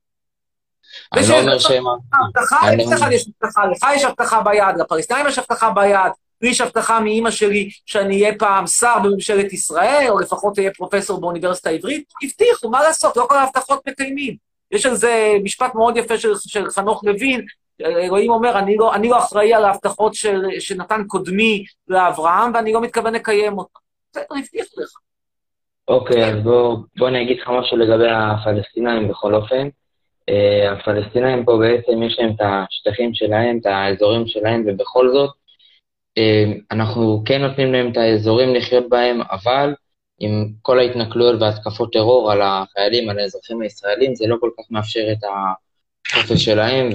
אני לא אומר שהם... הבטחה, אני לא- לך יש הבטחה? לך יש הבטחה ביד, לפלסטינאים יש הבטחה ביד, לי יש הבטחה מאימא שלי שאני אהיה פעם שר בממשלת ישראל, או לפחות אהיה פרופסור באוניברסיטה העברית. הבטיחו, מה לעשות, לא כל ההבטחות מקיימים. יש על זה משפט מאוד יפה של, של חנוך לוין, אלוהים אומר, אני לא, אני לא אחראי על ההבטחות של, שנתן קודמי לאברהם, ואני לא מתכוון לקיים אותן. בסדר, הבטיחו לך. אוקיי, אז בוא, בוא אני אגיד לך משהו לגבי הפלסטינאים בכל אופן. אה, הפלסטינאים פה בעצם יש להם את השטחים שלהם, את האזורים שלהם, ובכל זאת, אה, אנחנו כן נותנים להם את האזורים לחיות בהם, אבל עם כל ההתנכלויות והתקפות טרור על החיילים, על האזרחים הישראלים, זה לא כל כך מאפשר את החופש שלהם,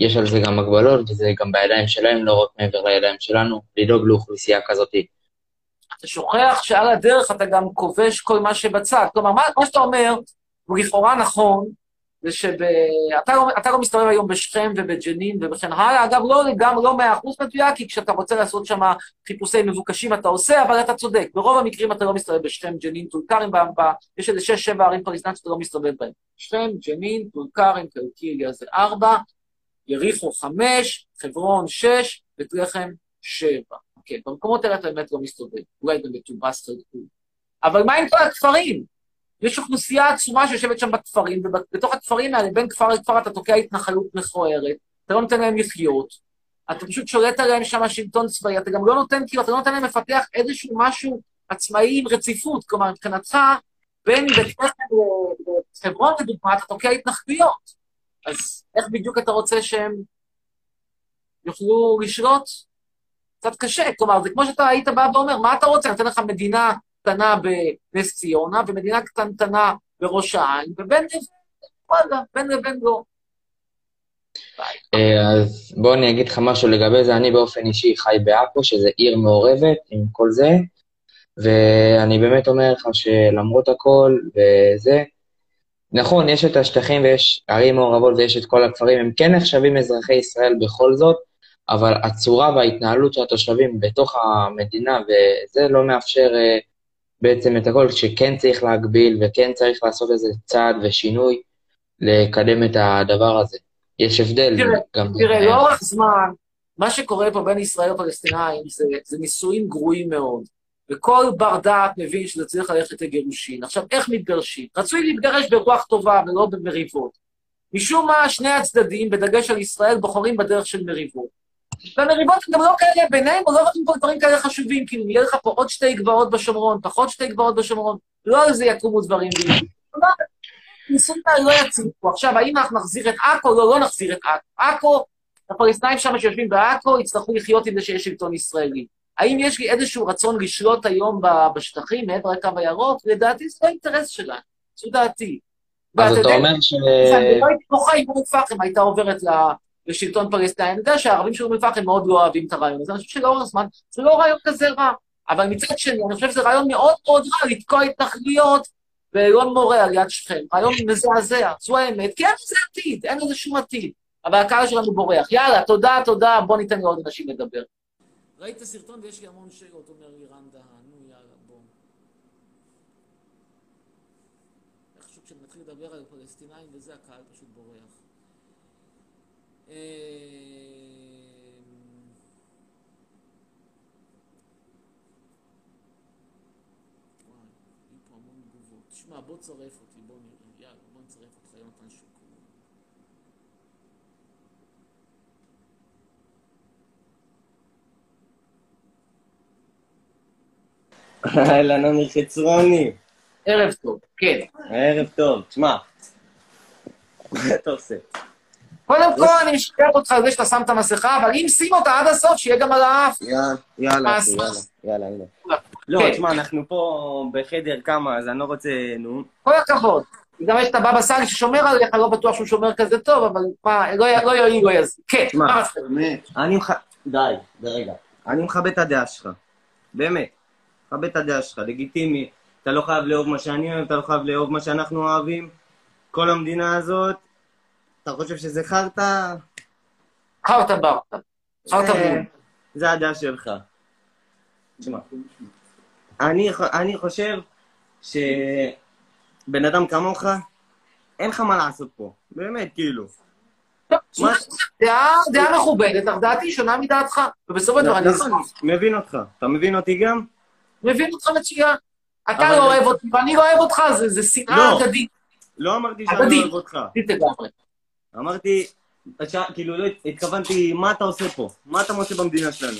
ויש על זה גם הגבלות, וזה גם בידיים שלהם, לא רק מעבר לידיים שלנו, לדאוג לאוכלוסייה כזאתי. אתה שוכח שעל הדרך אתה גם כובש כל מה שבצד. כלומר, מה, מה שאתה אומר, הוא לכאורה נכון, זה שאתה לא, אתה לא מסתובב היום בשכם ובג'נין וכן הלאה. אגב, לא לגמרי, לא מאה אחוז מדויק, כי כשאתה רוצה לעשות שם חיפושי מבוקשים אתה עושה, אבל אתה צודק. ברוב המקרים אתה לא מסתובב בשכם, ג'נין, טול כרם, יש איזה שש, שבע ערים פלסטיניות שאתה לא מסתובב בהן. שכם, ג'נין, טול כרם, קלקיליה זה ארבע, יריחו חמש, חברון שש, בית לחם שבע. כן, במקומות האלה אתה באמת לא מסתובב, אולי גם בטובאס חלקו. אבל מה עם כל הכפרים? יש אוכלוסייה עצומה שיושבת שם בכפרים, ובתוך הכפרים האלה, בין כפר לכפר אתה תוקע התנחלות מכוערת, אתה לא נותן להם לחיות, אתה פשוט שולט עליהם שם שלטון צבאי, אתה גם לא נותן, כאילו, אתה לא נותן להם לפתח איזשהו משהו עצמאי עם רציפות. כלומר, מבחינתך, בין בית כנסת לחברון, לדוגמה, אתה תוקע התנחלויות. אז איך בדיוק אתה רוצה שהם יוכלו לשלוט? קצת קשה. כלומר, זה כמו שאתה היית בא ואומר, מה אתה רוצה? אני אתן לך מדינה קטנה בנס ציונה, ומדינה קטנטנה בראש העין, ובין לבין, לבין לא. אה, אז בוא אני אגיד לך משהו לגבי זה. אני באופן אישי חי בעכו, שזה עיר מעורבת עם כל זה, ואני באמת אומר לך שלמרות הכל וזה, נכון, יש את השטחים ויש ערים מעורבות ויש את כל הכפרים, הם כן נחשבים אזרחי ישראל בכל זאת, אבל הצורה וההתנהלות של התושבים בתוך המדינה, וזה לא מאפשר uh, בעצם את הכל, שכן צריך להגביל וכן צריך לעשות איזה צעד ושינוי לקדם את הדבר הזה. יש הבדל תראה, גם... תראה, לאורך זמן, מה שקורה פה בין ישראל לפלסטינאים זה, זה נישואים גרועים מאוד. וכל בר דעת מבין שזה צריך ללכת לגירושין. עכשיו, איך מתגרשים? רצוי להתגרש ברוח טובה ולא במריבות. משום מה, שני הצדדים, בדגש על ישראל, בוחרים בדרך של מריבות. והמריבות הן גם לא כאלה ביניהם, או לא רוצים פה דברים כאלה חשובים, כאילו, יהיה לך פה עוד שתי גבעות בשומרון, פחות שתי גבעות בשומרון, לא על זה יקומו דברים. ניסויים לא יצליחו. עכשיו, האם אנחנו נחזיר את עכו? לא, לא נחזיר את עכו. עכו, הפלסטינאים שם שיושבים בעכו, יצטרכו לחיות עם זה שיש שלטון ישראלי. האם יש לי איזשהו רצון לשלוט היום בשטחים מעבר לקו הירוק? לדעתי זה לא אינטרס שלנו, זו דעתי. אז אתה אומר ש... אני לא הייתי בוכה אם אום אל-פחם הייתה עוברת לשלטון פלסטיני. אני יודע שהערבים של אום אל-פחם מאוד לא אוהבים את הרעיון הזה, אני חושב שלאורך הזמן זה לא רעיון כזה רע. אבל מצד שני, אני חושב שזה רעיון מאוד מאוד רע לתקוע התנחלויות באלון מורה על יד שכם. רעיון מזעזע, זו האמת, כי אין לזה עתיד, אין לזה שום עתיד. אבל הקהל שלנו בורח. יאללה, תודה, תודה, בוא ניתן לעוד אנשים לדבר. ראית את הסרטון ויש לי המון שאלות, אומר לירן דהן, נו יאללה, בוא. איכשהו כשנתחיל לדבר על פלסטינאים וזה, הקהל פשוט בורח. אמ, תשמע, בוא תצרף אותי, בוא נראה, יאללה, בוא נצרף אותך, יונתן שוקרון. אהלן, אמיר חצרוני. ערב טוב, כן. ערב טוב. תשמע, מה אתה עושה? קודם כל, אני משקר אותך על זה שאתה שם את המסכה, אבל אם שים אותה עד הסוף, שיהיה גם על האף. יאללה, יאללה, יאללה, הנה. לא, תשמע, אנחנו פה בחדר כמה, אז אני לא רוצה, נו. כל הכבוד. גם יש את הבבא סאלי ששומר עליך, לא בטוח שהוא שומר כזה טוב, אבל מה, לא יועיל, לא יזיק. כן, מה באמת, אני מכבד... די, רגע. אני מכבד את הדעה שלך. באמת. מכבד את הדעה שלך, לגיטימי. אתה לא חייב לאהוב מה שאני אוהב, אתה לא חייב לאהוב מה שאנחנו אוהבים. כל המדינה הזאת, אתה חושב שזה חרטא? חרטא ברטא. חרטא אה, בול. זה הדעה שלך. תשמע, אני, אני חושב שבן אדם כמוך, אין לך מה לעשות פה. באמת, כאילו. דעה דעה מכובדת, אך דעתי שונה מדעתך. ובסופו של דבר אני מבין אותך. אתה מבין אותי גם? מבין אותך מצוין. אתה לא אוהב אותי ואני לא אוהב אותך, זה- זה שנאה לא. הדדית. לא אמרתי שאני לא. אוהב אותך. אמרתי, כאילו, לא התכוונתי, מה אתה עושה פה? מה אתה מוצא במדינה שלנו?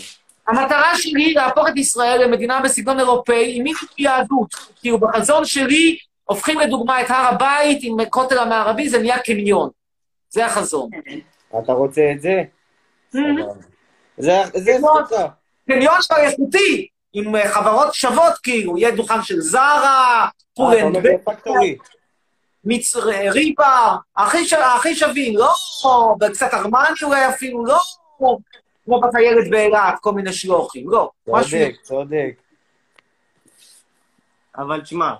המטרה שלי היא להפוך את ישראל למדינה בסגנון אירופאי עם מישהו יהדות. כאילו בחזון שלי הופכים לדוגמה את הר הבית עם הכותל המערבי, זה נהיה קניון. זה החזון. אתה רוצה את זה? זה זה זכותך. קניון כבר איכותי, עם אה, חברות שוות כאילו, יהיה דוכן של זרה, אה, פולנד, אומר פקטורי. ריבר, הכי ש- הכי שווים, לא קצת ארמני אולי אפילו, לא כמו בטיילת באילת, כל מיני שלוחים, לא. משהו... צודק, צודק. אבל תשמע,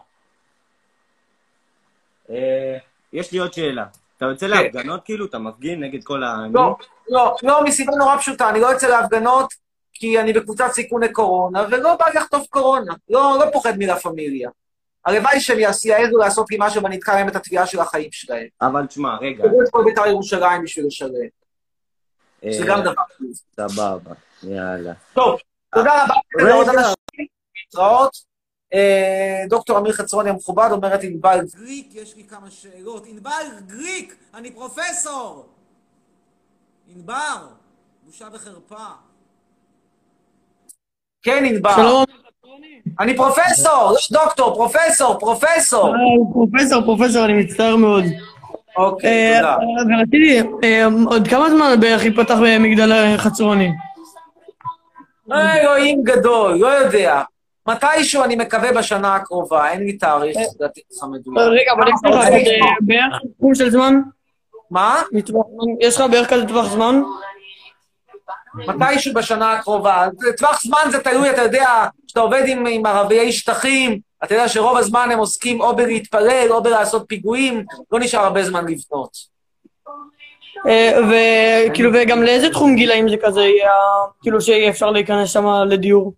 אה, יש לי עוד שאלה. אתה יוצא להפגנות כאילו? אתה מפגין נגד כל ה... לא, לא, לא, מסיבה נורא פשוטה, אני לא יוצא להפגנות כי אני בקבוצת סיכוני קורונה, ולא בא לחטוף קורונה. לא, לא פוחד מלה פמיליה. הלוואי שהם יעזו לעשות לי משהו ואני אתקע להם את התביעה של החיים שלהם. אבל תשמע, רגע. תראו את כל בית"ר ירושלים בשביל לשלם. זה אה, גם דבר טוב. סבבה, יאללה. טוב, תודה רבה רגע. להתראות. אה, דוקטור אמיר חצרוני המכובד אומרת ענבל גריק, יש לי כמה שאלות. ענבל גריק, אני פרופסור! ענבר, בושה וחרפה. כן, ענבר. שלום. אני פרופסור, לא דוקטור, פרופסור, פרופסור. אה, פרופסור, פרופסור, אני מצטער מאוד. אוקיי, אה, תודה. ורציתי, אה, עוד כמה זמן בערך ייפתח במגדל חצרוני? אלוהים גדול, לא יודע. מתישהו אני מקווה בשנה הקרובה, אין לי תאריך, לדעתי לך מדויק. רגע, אבל יש לך? בערך תחום של זמן? מה? יש לך בערך כזה טווח זמן? מתישהו בשנה הקרובה. טווח זמן זה תלוי, אתה יודע, כשאתה עובד עם, עם ערביי שטחים, אתה יודע שרוב הזמן הם עוסקים או בלהתפלל או בלעשות פיגועים, לא נשאר הרבה זמן לבנות. אה, וכאילו, וגם לאיזה תחום גילאים זה כזה יהיה, כאילו שיהיה אפשר להיכנס שם לדיור?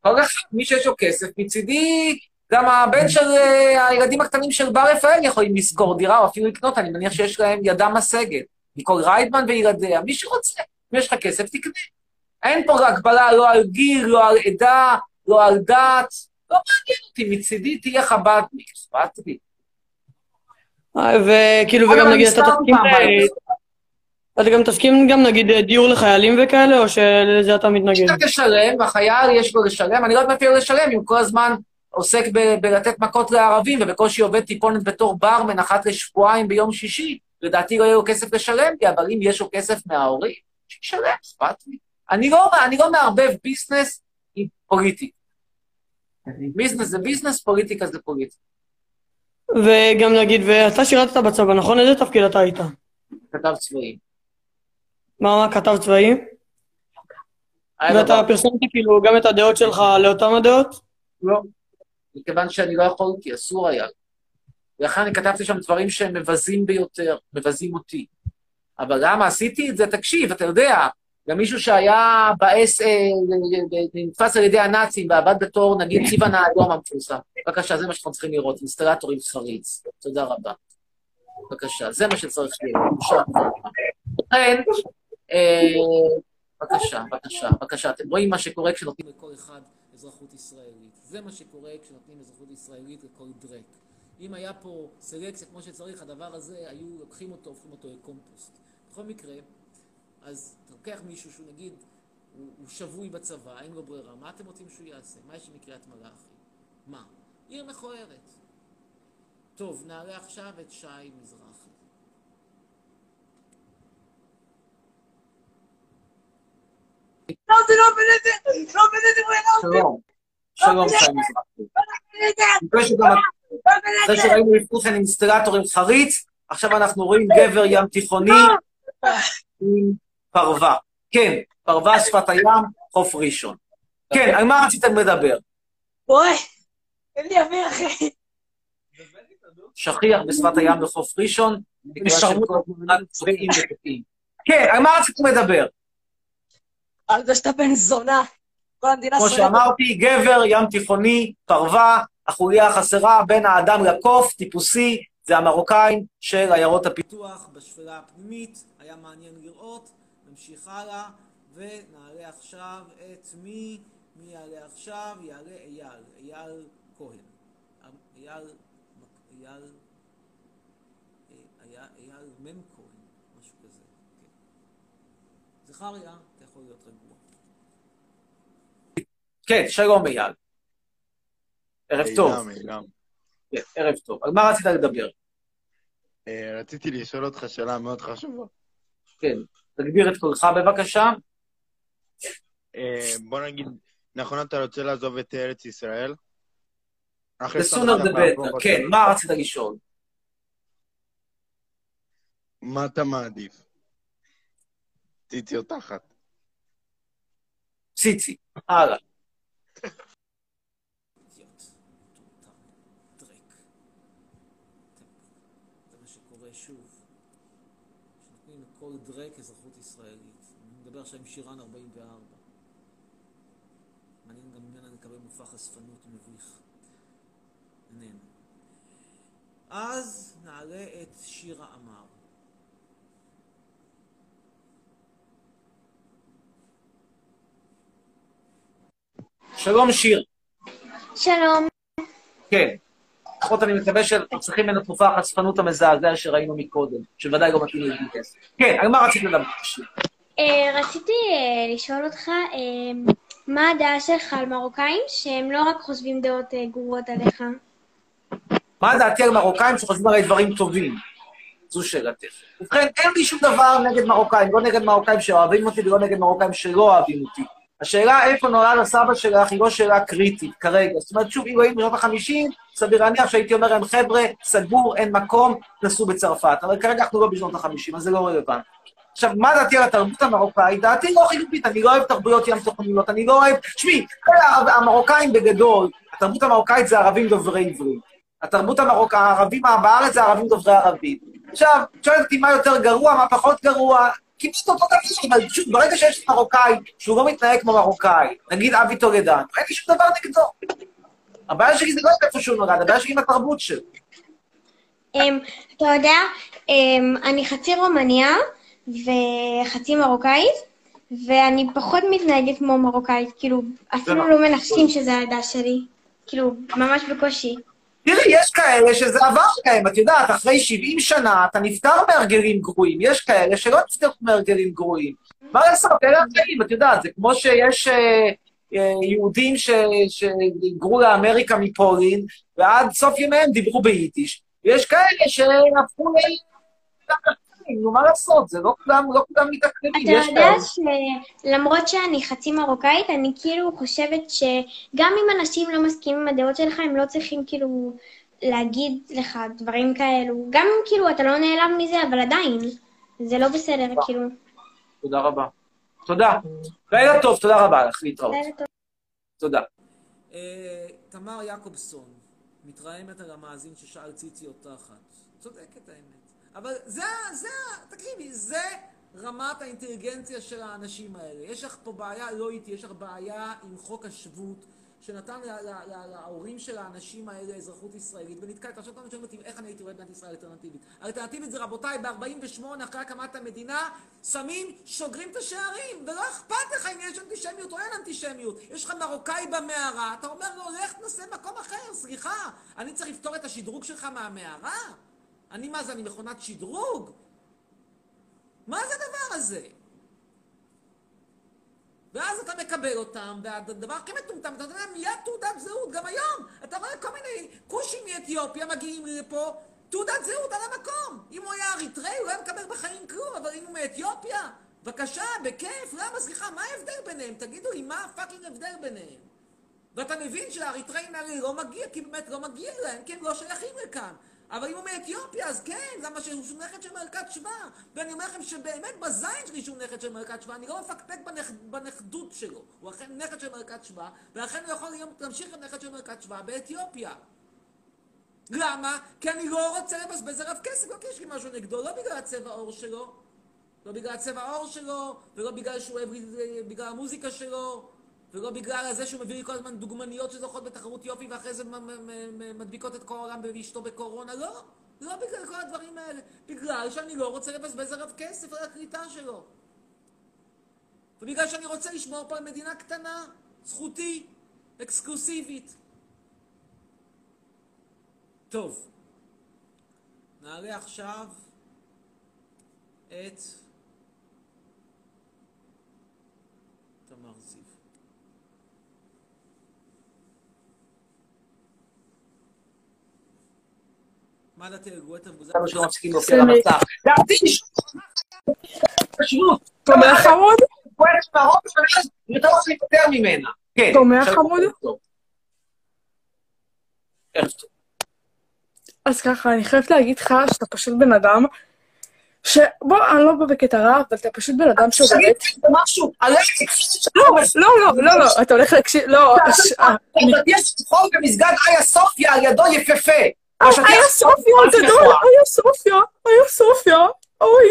כל אחד, מי שיש לו כסף, מצידי, גם הבן של אה, הילדים הקטנים של בר רפאל יכולים לשכור דירה או אפילו לקנות, אני מניח שיש להם ידם משגת. ניקול ריידמן וילדיה, מי שרוצה. אם יש לך כסף, תקנה. אין פה הגבלה לא על גיל, לא על עדה, לא על דת. לא מעניין אותי, מצידי תהיה חב"דניק, אכפת לי. אה, וכאילו, וגם נגיד, אתה תסכים, אתה גם תסכים גם נגיד דיור לחיילים וכאלה, או שלזה אתה מתנגד? אתה תשלם, והחייל יש לו לשלם, אני לא יודעת מאיפה לשלם, אם כל הזמן עוסק ב- בלתת מכות לערבים, ובקושי עובד טיפונת בתור ברמן אחת לשבועיים ביום שישי, לדעתי לא יהיה לו כסף לשלם לי, אבל אם יש לו כסף מההורים, שישלם, אכפת לי. אני לא, אני לא מערבב ביזנס עם פוליטיקה. ביזנס זה ביזנס, פוליטיקה זה פוליטיקה. וגם נגיד, ואתה שירתת בצבא, נכון? איזה תפקיד אתה היית? כתב צבאי. מה, מה, כתב צבאי? ואתה פרסמת כאילו גם את הדעות שלך לאותן הדעות? לא. מכיוון שאני לא יכולתי, אסור היה. ולכן אני כתבתי שם דברים שהם מבזים ביותר, מבזים אותי. אבל למה עשיתי את זה? תקשיב, אתה יודע, גם מישהו שהיה באס, אה, נתפס על ידי הנאצים ועבד בתור, נגיד, צבעון האדום המפורסם. בבקשה, זה מה שאנחנו צריכים לראות, אינסטלטור עם חריץ. תודה רבה. בבקשה, זה מה שצריך להיות. לכן, אה, בבקשה, בבקשה, בבקשה. אתם רואים מה שקורה כשנותנים לכל אחד אזרחות ישראלית. זה מה שקורה כשנותנים אזרחות ישראלית לכל דרק. אם היה פה סלקציה כמו שצריך, הדבר הזה, היו לוקחים אותו, הופכים אותו לקומפוסט. בכל מקרה, אז אתה לוקח מישהו שהוא נגיד, הוא, הוא שבוי בצבא, אין לו ברירה, מה אתם רוצים שהוא יעשה? מה יש מקריית מלאכי? מה? עיר מכוערת. טוב, נעלה עכשיו את שי מזרחי. לא, זה לא בנדר! לא בנדר! שלום. שלום, שי מזרחי. אחרי שראינו לפני כן אינסטלטור עם חריץ, עכשיו אנחנו רואים גבר ים תיכוני עם פרווה. כן, פרווה שפת הים, חוף ראשון. כן, על מה רציתם לדבר? אוי, אין לי אוויר, אחי. שכיח בשפת הים בחוף ראשון. כן, על מה רציתם לדבר? על זה שאתה בן זונה. כל המדינה כמו שאמרתי, גבר, ים תיכוני, פרווה, החוליה החסרה בין האדם לקוף, טיפוסי, זה המרוקאים של עיירות הפיתוח בשפלה הפנימית, היה מעניין לראות, נמשיך הלאה, ונעלה עכשיו את מי, מי יעלה עכשיו? יעלה אייל, אייל כהן. אייל, אייל, אייל, אייל מם כהן, משהו כזה, כן. זכריה, אתה יכול להיות רגוע. כן, שלום אייל. ערב טוב. אילם, אילם. כן, ערב טוב. על מה רצית לדבר? אה, רציתי לשאול אותך שאלה מאוד חשובה. כן, תגביר את קולך בבקשה. אה, בוא נגיד, נכון אתה רוצה לעזוב את ארץ ישראל? The sooner the לעבור better. כן, מה רצית לשאול? מה אתה מעדיף? ציצי או תחת? ציצי. הלאה. זה מה שקורה שוב. לכל דרק אזרחות ישראלית. אני מדבר עכשיו עם שירן 44. מעניין גם ממנה נקבל מופע חשפנות מביך. איננו. אז נעלה את שירה עמר. שלום שיר. שלום. כן. לפחות אני מקווה שצריכים ממנו תקופה החשפנות המזעזע שראינו מקודם, שוודאי לא מתאים לי כסף. כן, על מה רצית לדבר? אה, רציתי אה, לשאול אותך, אה, מה הדעה שלך על מרוקאים שהם לא רק חושבים דעות גרועות עליך? מה דעתי על מרוקאים שחושבים עליי דברים טובים? זו שאלתך. ובכן, אין לי שום דבר נגד מרוקאים, לא נגד מרוקאים שאוהבים אותי ולא נגד מרוקאים שלא אוהבים אותי. השאלה איפה נולד הסבא שלך היא לא שאלה קריטית כרגע. זאת אומרת, שוב, אם היינו בשנות החמישים, סביר להניח שהייתי אומר להם, חבר'ה, סגור, אין מקום, נסעו בצרפת. אבל כרגע אנחנו לא בשנות החמישים, אז זה לא רלוונטי. עכשיו, מה דעתי על התרבות המרוקאית? דעתי לא חיובית, אני לא אוהב תרבויות ים תוכניות, אני לא אוהב... תשמעי, המרוקאים בגדול, התרבות המרוקאית זה ערבים דוברי עברית. התרבות המרוקאית, הערבים בארץ זה ערבים דוברי ערבית. עכשיו, את שואלת אותי מה יותר גרוע, מה פחות גרוע, כמעט אותו דבר, אבל פשוט ברגע שיש מרוקאי שהוא לא מתנהג כמו מרוקאי, נגיד אבי טולדן, אין לי שום דבר נגדו. הבעיה שלי זה לא איפה שהוא נולד, הבעיה שלי עם התרבות שלו. אמ, אתה יודע, אמ, אני חצי רומניה וחצי מרוקאית, ואני פחות מתנהגת כמו מרוקאית, כאילו, אפילו לא מנחשים שזה העדה שלי. כאילו, ממש בקושי. תראי, יש כאלה שזה עבר להם, את יודעת, אחרי 70 שנה אתה נפטר מהרגלים גרועים, יש כאלה שלא נפטרו מהרגלים גרועים. מה לעשות, אלה החיים, את יודעת, זה כמו שיש אה, יהודים ש- שהיגרו לאמריקה מפולין, ועד סוף ימיהם דיברו ביידיש. ויש כאלה שהפכו ל... נו, מה לעשות, זה לא כולם, לא כולם מתקדמים, אתה יודע. שלמרות שאני חצי מרוקאית, אני כאילו חושבת שגם אם אנשים לא מסכימים עם הדעות שלך, הם לא צריכים כאילו להגיד לך דברים כאלו. גם אם כאילו אתה לא נעלב מזה, אבל עדיין, זה לא בסדר, כאילו. תודה רבה. תודה. לילה טוב, תודה רבה לך, להתראות. תודה. אה, תמר יעקובסון, מתרעמת על המאזין ששאל ציצי אותה אחת. צודקת האמת. אבל זה, זה, תקשיבי, זה רמת האינטליגנציה של האנשים האלה. יש לך פה בעיה, לא איתי, יש לך בעיה עם חוק השבות, שנתן להורים של האנשים האלה אזרחות ישראלית, ונתקלת, עכשיו כמה שואלים אותי איך אני הייתי רואה את מדינת ישראל אלטרנטיבית. האלטרנטיבית זה רבותיי, ב-48, אחרי הקמת המדינה, שמים, שוגרים את השערים, ולא אכפת לך אם יש אנטישמיות או אין אנטישמיות. יש לך מרוקאי במערה, אתה אומר לו, לך תנסה מקום אחר, סליחה, אני צריך לפתור את השדרוג שלך מהמערה? אני מה זה, אני מכונת שדרוג? מה זה הדבר הזה? ואז אתה מקבל אותם, והדבר הכי מטומטם, אתה נותן להם מיד תעודת זהות, גם היום. אתה רואה כל מיני כושים מאתיופיה מגיעים לפה, תעודת זהות על המקום. אם הוא היה אריתראי, הוא היה מקבל בחיים כלום, אבל אם הוא מאתיופיה, בבקשה, בכיף, למה, סליחה, מה ההבדל ביניהם? תגידו לי, מה הפאקינג ההבדל ביניהם? ואתה מבין שהאריתראים האלה לא מגיע, כי באמת לא מגיע להם, כי הם לא שייכים לכאן. אבל אם הוא מאתיופיה, אז כן, למה שהוא נכד של מלכת שבא. ואני אומר לכם שבאמת בזין שלי שהוא נכד של מלכת שבא, אני לא מפקפק בנכ... בנכדות שלו. הוא אכן נכד של מלכת שבא, ואכן הוא יכול להמשיך להיות נכד של מלכת שבא באתיופיה. למה? כי אני לא רוצה לבזבז עליו כסף, לא כי יש לי משהו נגדו, לא בגלל הצבע עור שלו, לא בגלל הצבע העור שלו, ולא בגלל שהוא אוהב, בגלל המוזיקה שלו, ולא בגלל זה שהוא מביא לי כל הזמן דוגמניות שזוכות בתחרות יופי ואחרי זה מדביקות את כל העולם ואשתו בקורונה, לא. לא בגלל כל הדברים האלה. בגלל שאני לא רוצה לבזבז עליו כסף על הקליטה שלו. ובגלל שאני רוצה לשמור פה על מדינה קטנה, זכותי, אקסקלוסיבית. טוב, נעלה עכשיו את תמר זיו. מה דעתי על גואטה מבוזר? כמה שלא מפסיקים להופיע על המסך. דעתי פשוט. תומך חמוד? מהראש, ואז יותר להיפטר ממנה. כן. אז ככה, אני חייבת להגיד לך שאתה פשוט בן אדם ש... בוא, אני לא בא בקטע רע, אבל אתה פשוט בן אדם שעובד... לא, לא, לא, לא, לא, אתה הולך להקשיב, לא, אה, יש חול במסגד איה סופיה על ידו יפהפה. אה, היה סופיה הגדול, היה סופיה, היה סופיה, אוי.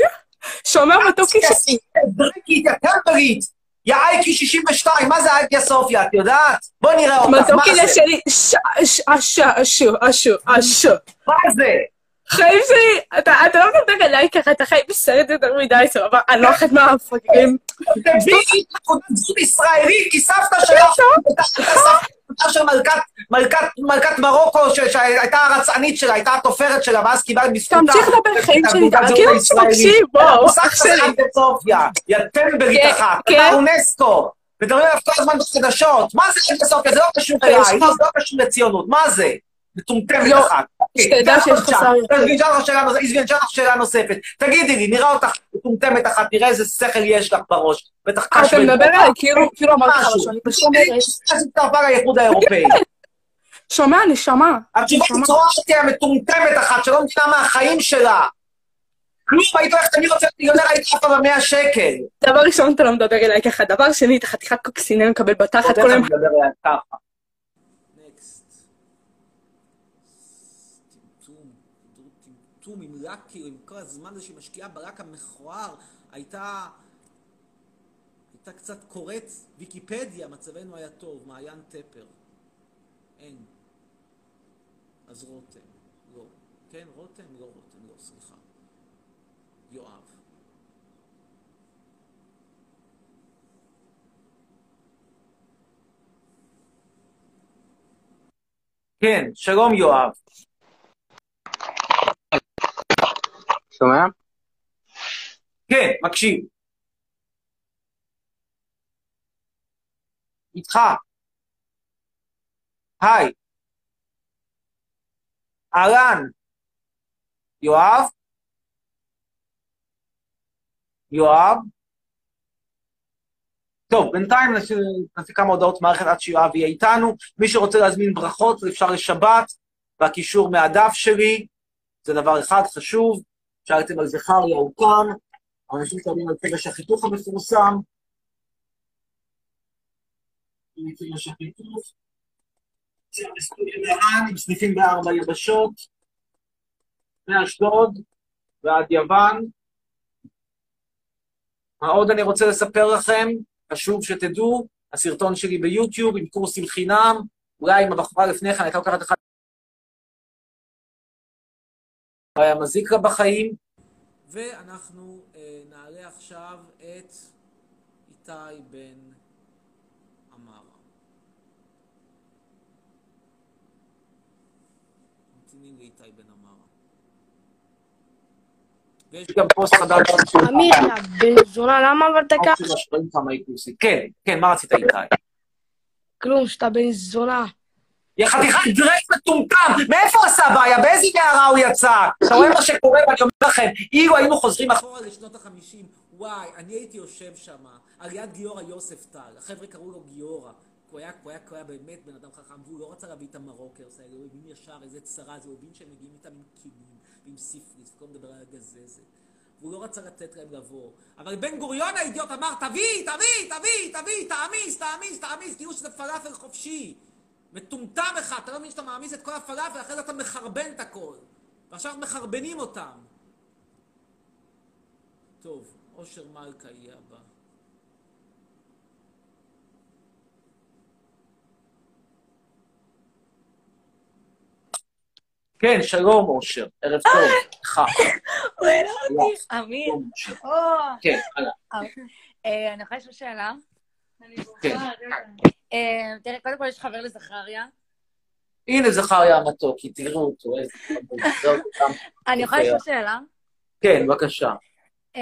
שומר מתוקי ש... דריקית, יא טמברית. יא אייקי 62, מה זה אייקי סופיה, את יודעת? בוא נראה אותך, מה מתוקי זה? שלי, ש... ש... אשו, אשו, אשו, אשו. מה זה? חיים שלי, אתה לא מדבר אליי ככה, אתה חי בסרט יותר מדי, סבבה? אני לא אחת מהמפגרים. תביאי תעודת זהות ישראלית, כי סבתא שלך הייתה סבתא של מלכת- מרוקו, שהייתה הרצענית שלה, הייתה התופרת שלה, ואז קיבלת בזכותה. תמשיך לדבר חיים שלי, כאילו הישראלית. מקשיב, בוא, המושג אח שלי. יא טמבלית כן, אחת, כן. אתה אונסקו. מדברים עליו כל הזמן בחדשות. מה זה אגדה סופיה? זה לא קשור אליי, זה לא קשור לציונות. מה זה? מטומטמת לא, אחת. שתדע שיש לך שאלה נוספת, עזבי, אשאל אותך שאלה נוספת. תגידי לי, נראה אותך מטומטמת אחת, נראה איזה שכל יש לך בראש. בטח אה, קש אתה מדבר עליי כאילו כאילו אמרתי לך משהו. אני פשוט. אז הצטרפה לאיחוד האירופאי. שומע, נשמה. התשובה בצורה שתהיה מטומטמת אחת, שלא מבינה מהחיים שלה. כלום, היית הולכת, אני רוצה מיליונר, היית עפה במאה שקל. דבר ראשון, אתה לא מדבר אליי ככה. דבר שני, אתה חתיכת קוקסינל מקבל בתחת כל איך היום. אני מדבר אליה ככה? טמטום, טמטום עם לק, כאילו, עם כל הזמן הזה שהיא משקיעה בלק המכוער, הייתה... הייתה קצת קוראת ויקיפדיה, מצבנו היה טוב, מעיין טפר. אין. אז רותם. לא. כן, רותם? לא רותם, לא, סליחה. יואב. כן, שלום יואב. שומע? כן, מקשיב. איתך. היי. אהלן. יואב? יואב? טוב, בינתיים נעשה נעשה כמה הודעות מערכת עד שיואב יהיה איתנו. מי שרוצה להזמין ברכות, אפשר לשבת, והקישור מהדף שלי, זה דבר אחד חשוב. שאלתם על זכריה, הוא כאן. אנשים שואלים על פגש החיתוך המפורסם. עם סניפים בארבע יבשות, מאשדוד ועד יוון. מה עוד אני רוצה לספר לכם? חשוב שתדעו, הסרטון שלי ביוטיוב עם קורסים חינם, אולי אם הבחורה לפני כן הייתה לוקחת אחד... היה מזיק לה בחיים. ואנחנו אה, נעלה עכשיו את איתי בן עמרה. ממתינים לאיתי בן עמרה. ויש גם פוסט חדש. אמיר, בן זונה, למה עברת ככה? רואים כמה קורסים. כן, כן, מה רצית איתי? כלום, שאתה בן זונה. יא חתיכת דרק מטומטם! מאיפה עשה בעיה? באיזה מערה הוא יצא? אתה רואה מה שקורה, ואני אומר לכם, אילו היינו חוזרים אחורה... לשנות החמישים, וואי, אני הייתי יושב שם, על יד גיורא יוספטל, החבר'ה קראו לו גיורא. הוא היה, הוא היה, הוא היה באמת בן אדם חכם, והוא לא רצה להביא את המרוקרס האלה, הוא הבין ישר איזה צרה זה, הוא הבין שהם מגיעים איתם עם כינים, ועם סיפליס, וכל מדבר על הגזזת. והוא לא רצה לתת להם לבוא. אבל בן גוריון האידיוט אמר, תביא, תביא, תביא, תביא, תעמיס, תעמיס, תעמיס, כאילו שזה פלאפל חופשי. מטומטם אחד, אתה לא מבין שאתה מעמיס את כל הפלאפל, אחרי זה אתה מחרבן את הכל. ועכשיו מחרבנים אותם. טוב, אושר מלכה יהיה הבא. כן, שלום, אושר. ערב טוב. לך. הוא העלה אותי, אמיר. או. כן, הלאה. אה, אני יכולה לשאול שאלה? כן. אה, תראה, קודם כל יש חבר לזכריה. הנה זכריה המתוקי, תראו אותו. איזה- אני יכולה לשאול שאלה? כן, בבקשה. אה,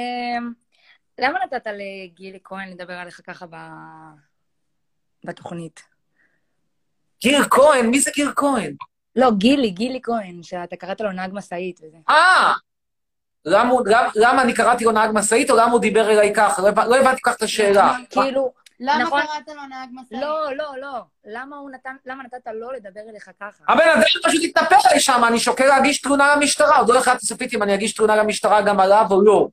למה נתת לגילי כהן לדבר עליך ככה בתוכנית? גיר כהן, מי זה גיר כהן? לא, גילי, גילי כהן, שאתה קראת לו נהג משאית וזה. אה! למה הוא- למה- למה אני קראתי לו נהג משאית, או למה הוא דיבר אליי ככה? לא לא הבנתי כל כך את השאלה. כאילו, למה נכון? קראת לו נהג משאית? לא, לא, לא. למה הוא נתן, למה נתת לו לדבר אליך ככה? הבן אדם פשוט התנפל עלי שם, אני שוקל להגיש תלונה למשטרה, עוד לא החלטתי סופית אם אני אגיש תלונה למשטרה גם עליו או לא.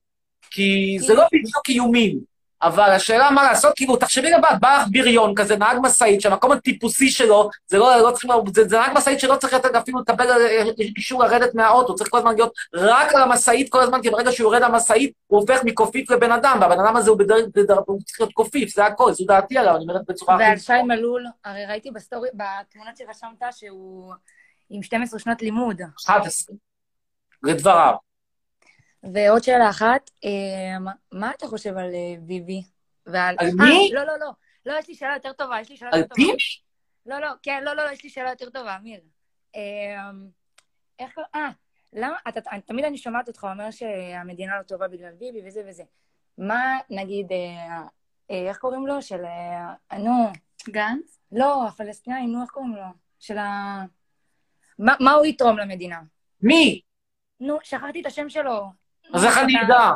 כי זה לא בדיוק איומים. אבל השאלה מה לעשות, כאילו, תחשבי לבד, בא לך בריון כזה, נהג משאית, שהמקום הטיפוסי שלו, זה לא, לא צריכים, זה, זה נהג משאית שלא צריך לתת אפילו לקבל אה, אישור לרדת מהאוטו, צריך כל הזמן להיות רק על המשאית כל הזמן, כי ברגע שהוא יורד למשאית, הוא הופך מקופיף לבן אדם, והבן אדם הזה הוא בדרך, בדרך, הוא צריך להיות קופיף, זה הכל, זו דעתי עליו, אני אומרת בצורה הכי... ועל שי מלול, הרי ראיתי ב story, בתמונות שרשמת שהוא עם 12 שנות לימוד. 11. לדבריו. ועוד שאלה אחת, אה, מה- אתה חושב על אה, ביבי? ועל... על אה, מי? לא, לא, לא. לא, יש לי שאלה יותר טובה, יש לי שאלה על יותר טובה. ביבי? לא, לא, כן, לא, לא, לא, יש לי שאלה יותר טובה, אמיר. אה, איך קוראים... אה, למה... אתה, אני- תמיד אני שומעת אותך אומר שהמדינה לא טובה בגלל ביבי וזה וזה. מה, נגיד, אה, אה, איך קוראים לו? של... אה, נו... גנץ? לא, הפלסטינאים, נו, איך קוראים לו? של ה... מה, מה הוא יתרום למדינה? מי? נו, שכחתי את השם שלו. אז איך אני אדע?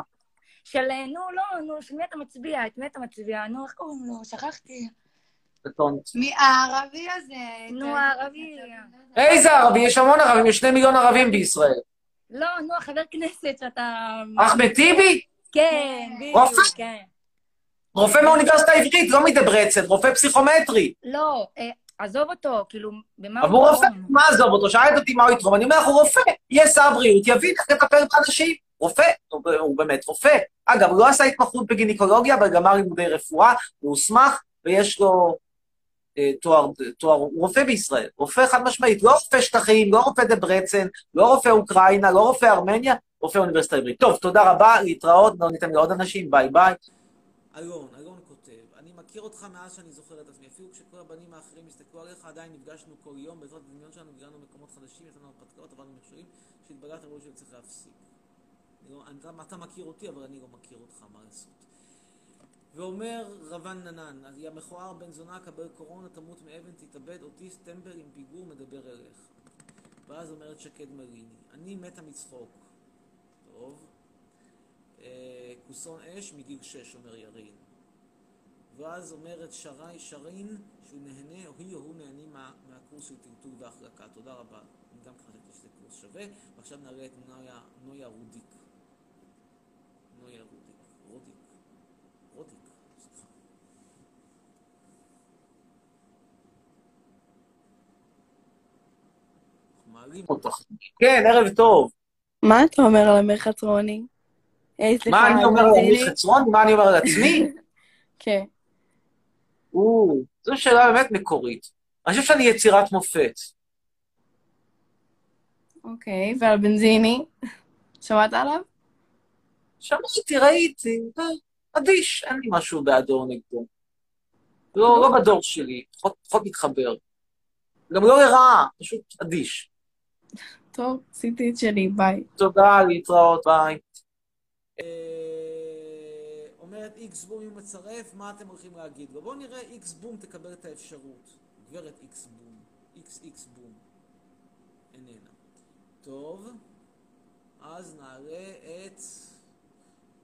של, אה, נו, לא, נו, של מי אתה מצביע? את מי אתה מצביע? נו, איך קוראים לו? שכחתי. מי הערבי הזה? נו, הערבי. איזה ערבי? יש המון ערבים, יש שני מיליון ערבים בישראל. לא, נו, החבר כנסת שאתה... אחמד טיבי? כן, בדיוק, רופא? כן. רופא מהאוניברסיטה העברית, לא מדברצן, רופא פסיכומטרי. לא, אה, עזוב אותו, כאילו, במה הוא... אבל הוא רופא? מה עזוב אותו? שאלת אותי מה הוא יתרום, אני אומר לך, הוא רופא. יהיה שר בריאות, יבין איך לטפל באנשים. רופא, הוא- הוא באמת רופא. אגב, הוא לא עשה התמחות בגינקולוגיה, אבל גמר לימודי רפואה, הוא הוסמך, ויש לו אה, תואר, תואר, הוא רופא בישראל, רופא חד משמעית, לא רופא שטחים, לא רופא דברצן, לא רופא אוקראינה, לא רופא ארמניה, רופא אוניברסיטה העברית. טוב, תודה רבה, להתראות, לא ניתן לעוד אנשים, ביי ביי. אלון, אלון כותב, אני מכיר אותך מאז שאני זוכר את עצמי, אפילו כשכל הבנים האחרים הסתכלו עליך, עדיין נפגשנו כל יום, בעזרת הדמיון שלנו הגענו למקומות חדשים, יש לנו הרפתקאות, עברנו מכשולים, שהתבגרת אמרו שצריך להפסיק. לא- אני- אתה מכיר אותי, אבל אני לא מכיר אותך, מה לעשות. ואומר רבן ננן, יא מכוער בן זונה, קבל קורונה, תמות מאבן, תתאבד, אוטיסט, טמבל עם פיגור, מדבר אליך. ואז אומרת שקד מריני, אני מתה מצחוק. טוב. אה, כוסון אש מגיל שש, אומר ירין. ואז אומרת שרי שרין שהוא נהנה, או היא או הוא נהנים מה, מהקורס של טלטול והחלקה. תודה רבה. אני גם חשבתי שזה קורס שווה. ועכשיו נראה את נויה, נויה רודיק. נויה רודיק. רודיק. רודיק. סליחה. אנחנו מעלים אותך. כן, ערב טוב. מה אתה אומר על אמיר חצרוני? סליחה, מה אני אומר על אמיר. חצרון? מה אני אומר על עצמי? כן. זו שאלה באמת מקורית. אני חושב שאני יצירת מופת. אוקיי, ועל בנזיני? שמעת עליו? שמעתי, ראיתי, אדיש, אין לי משהו בעדו או נגדו. לא, לא בדור שלי, פחות, מתחבר. גם לא לרעה, פשוט אדיש. טוב, עשיתי את שלי, ביי. תודה, להתראות, ביי. אה, אומרת איקס בום אם מצרף, מה אתם הולכים להגיד לו? בואו נראה איקס בום תקבל את האפשרות. גברת איקס בום. איקס איקס בום. איננה. טוב, אז נעלה את...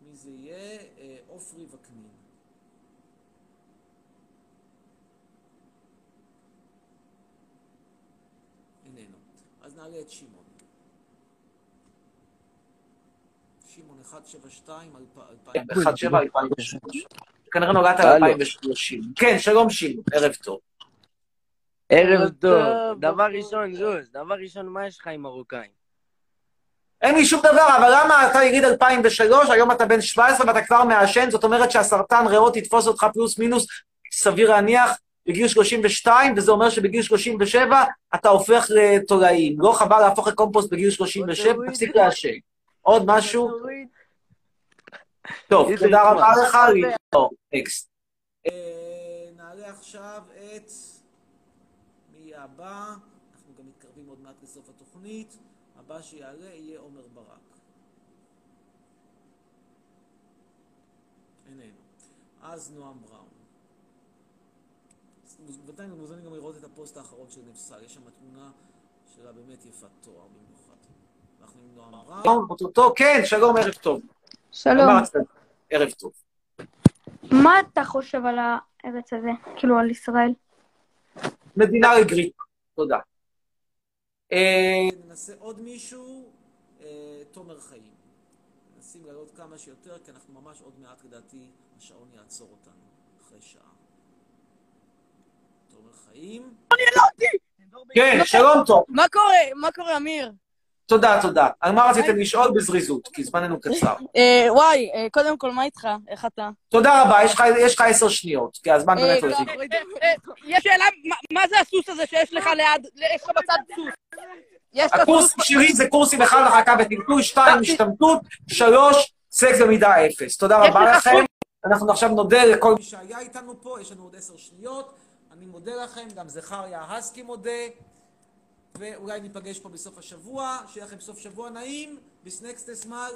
מי זה יהיה? אה, עופרי וקנין. איננו. אז נעלה את שמעון. שמעון 172, 2000. 2003. כנראה נולדת ב-2030. כן, שלום שמעון, ערב טוב. ערב טוב. דבר ראשון, זוז, דבר ראשון, מה יש לך עם מרוקאים? אין לי שום דבר, אבל למה אתה יליד 2003, היום אתה בן 17 ואתה כבר מעשן, זאת אומרת שהסרטן ריאות יתפוס אותך פלוס מינוס, סביר להניח, בגיל 32, וזה אומר שבגיל 37 אתה הופך לתולעים. לא חבל להפוך לקומפוסט בגיל 37, תפסיק לעשן. עוד משהו? טוב, תודה רבה. לך, להתראות. נקסט. אה, נעלה עכשיו את... מי הבא? אנחנו גם מתקרבים עוד מעט לסוף התוכנית. הבא שיעלה יהיה עומר ברק. איננו. אז נועם בראון. בינתיים מוזמנים גם לראות את הפוסט האחרון של נפסל. יש שם תמונה שלה באמת יפת תואר במיוחד. אנחנו עם נועם בראון. שלום, אותו, כן, שלום, ערב טוב. שלום. ערב טוב. מה אתה חושב על הארץ הזה? כאילו, על ישראל? מדינה לגריטה. תודה. אה, ננסה עוד מישהו, אה, תומר חיים. מנסים לעלות כמה שיותר, כי אנחנו ממש עוד מעט, לדעתי, השעון יעצור אותנו, אחרי שעה. תומר חיים. כן, שלום טוב. מה קורה? מה קורה, אמיר? תודה, תודה. על מה רציתם לשאול? בזריזות, כי זמננו קצר. אה, וואי, אה, קודם כל, מה איתך? איך אתה? תודה רבה, יש לך עשר שניות, כי הזמן אה, באמת לא יזיק. יש שאלה, מה זה הסוס הזה שיש לך ליד, יש לך בצד סוס? הקורס שלי זה קורסים אחד הרחקה וטלטול, שתיים לא, השתמטות, שלוש סקס במידה אפס. תודה רבה לכם. אנחנו עכשיו נודה לכל מי שהיה איתנו פה, יש לנו עוד עשר שניות. אני מודה לכם, גם זכריה הסקי מודה. ואולי ניפגש פה בסוף השבוע, שיהיה לכם סוף שבוע נעים, ביסנקסטס מל,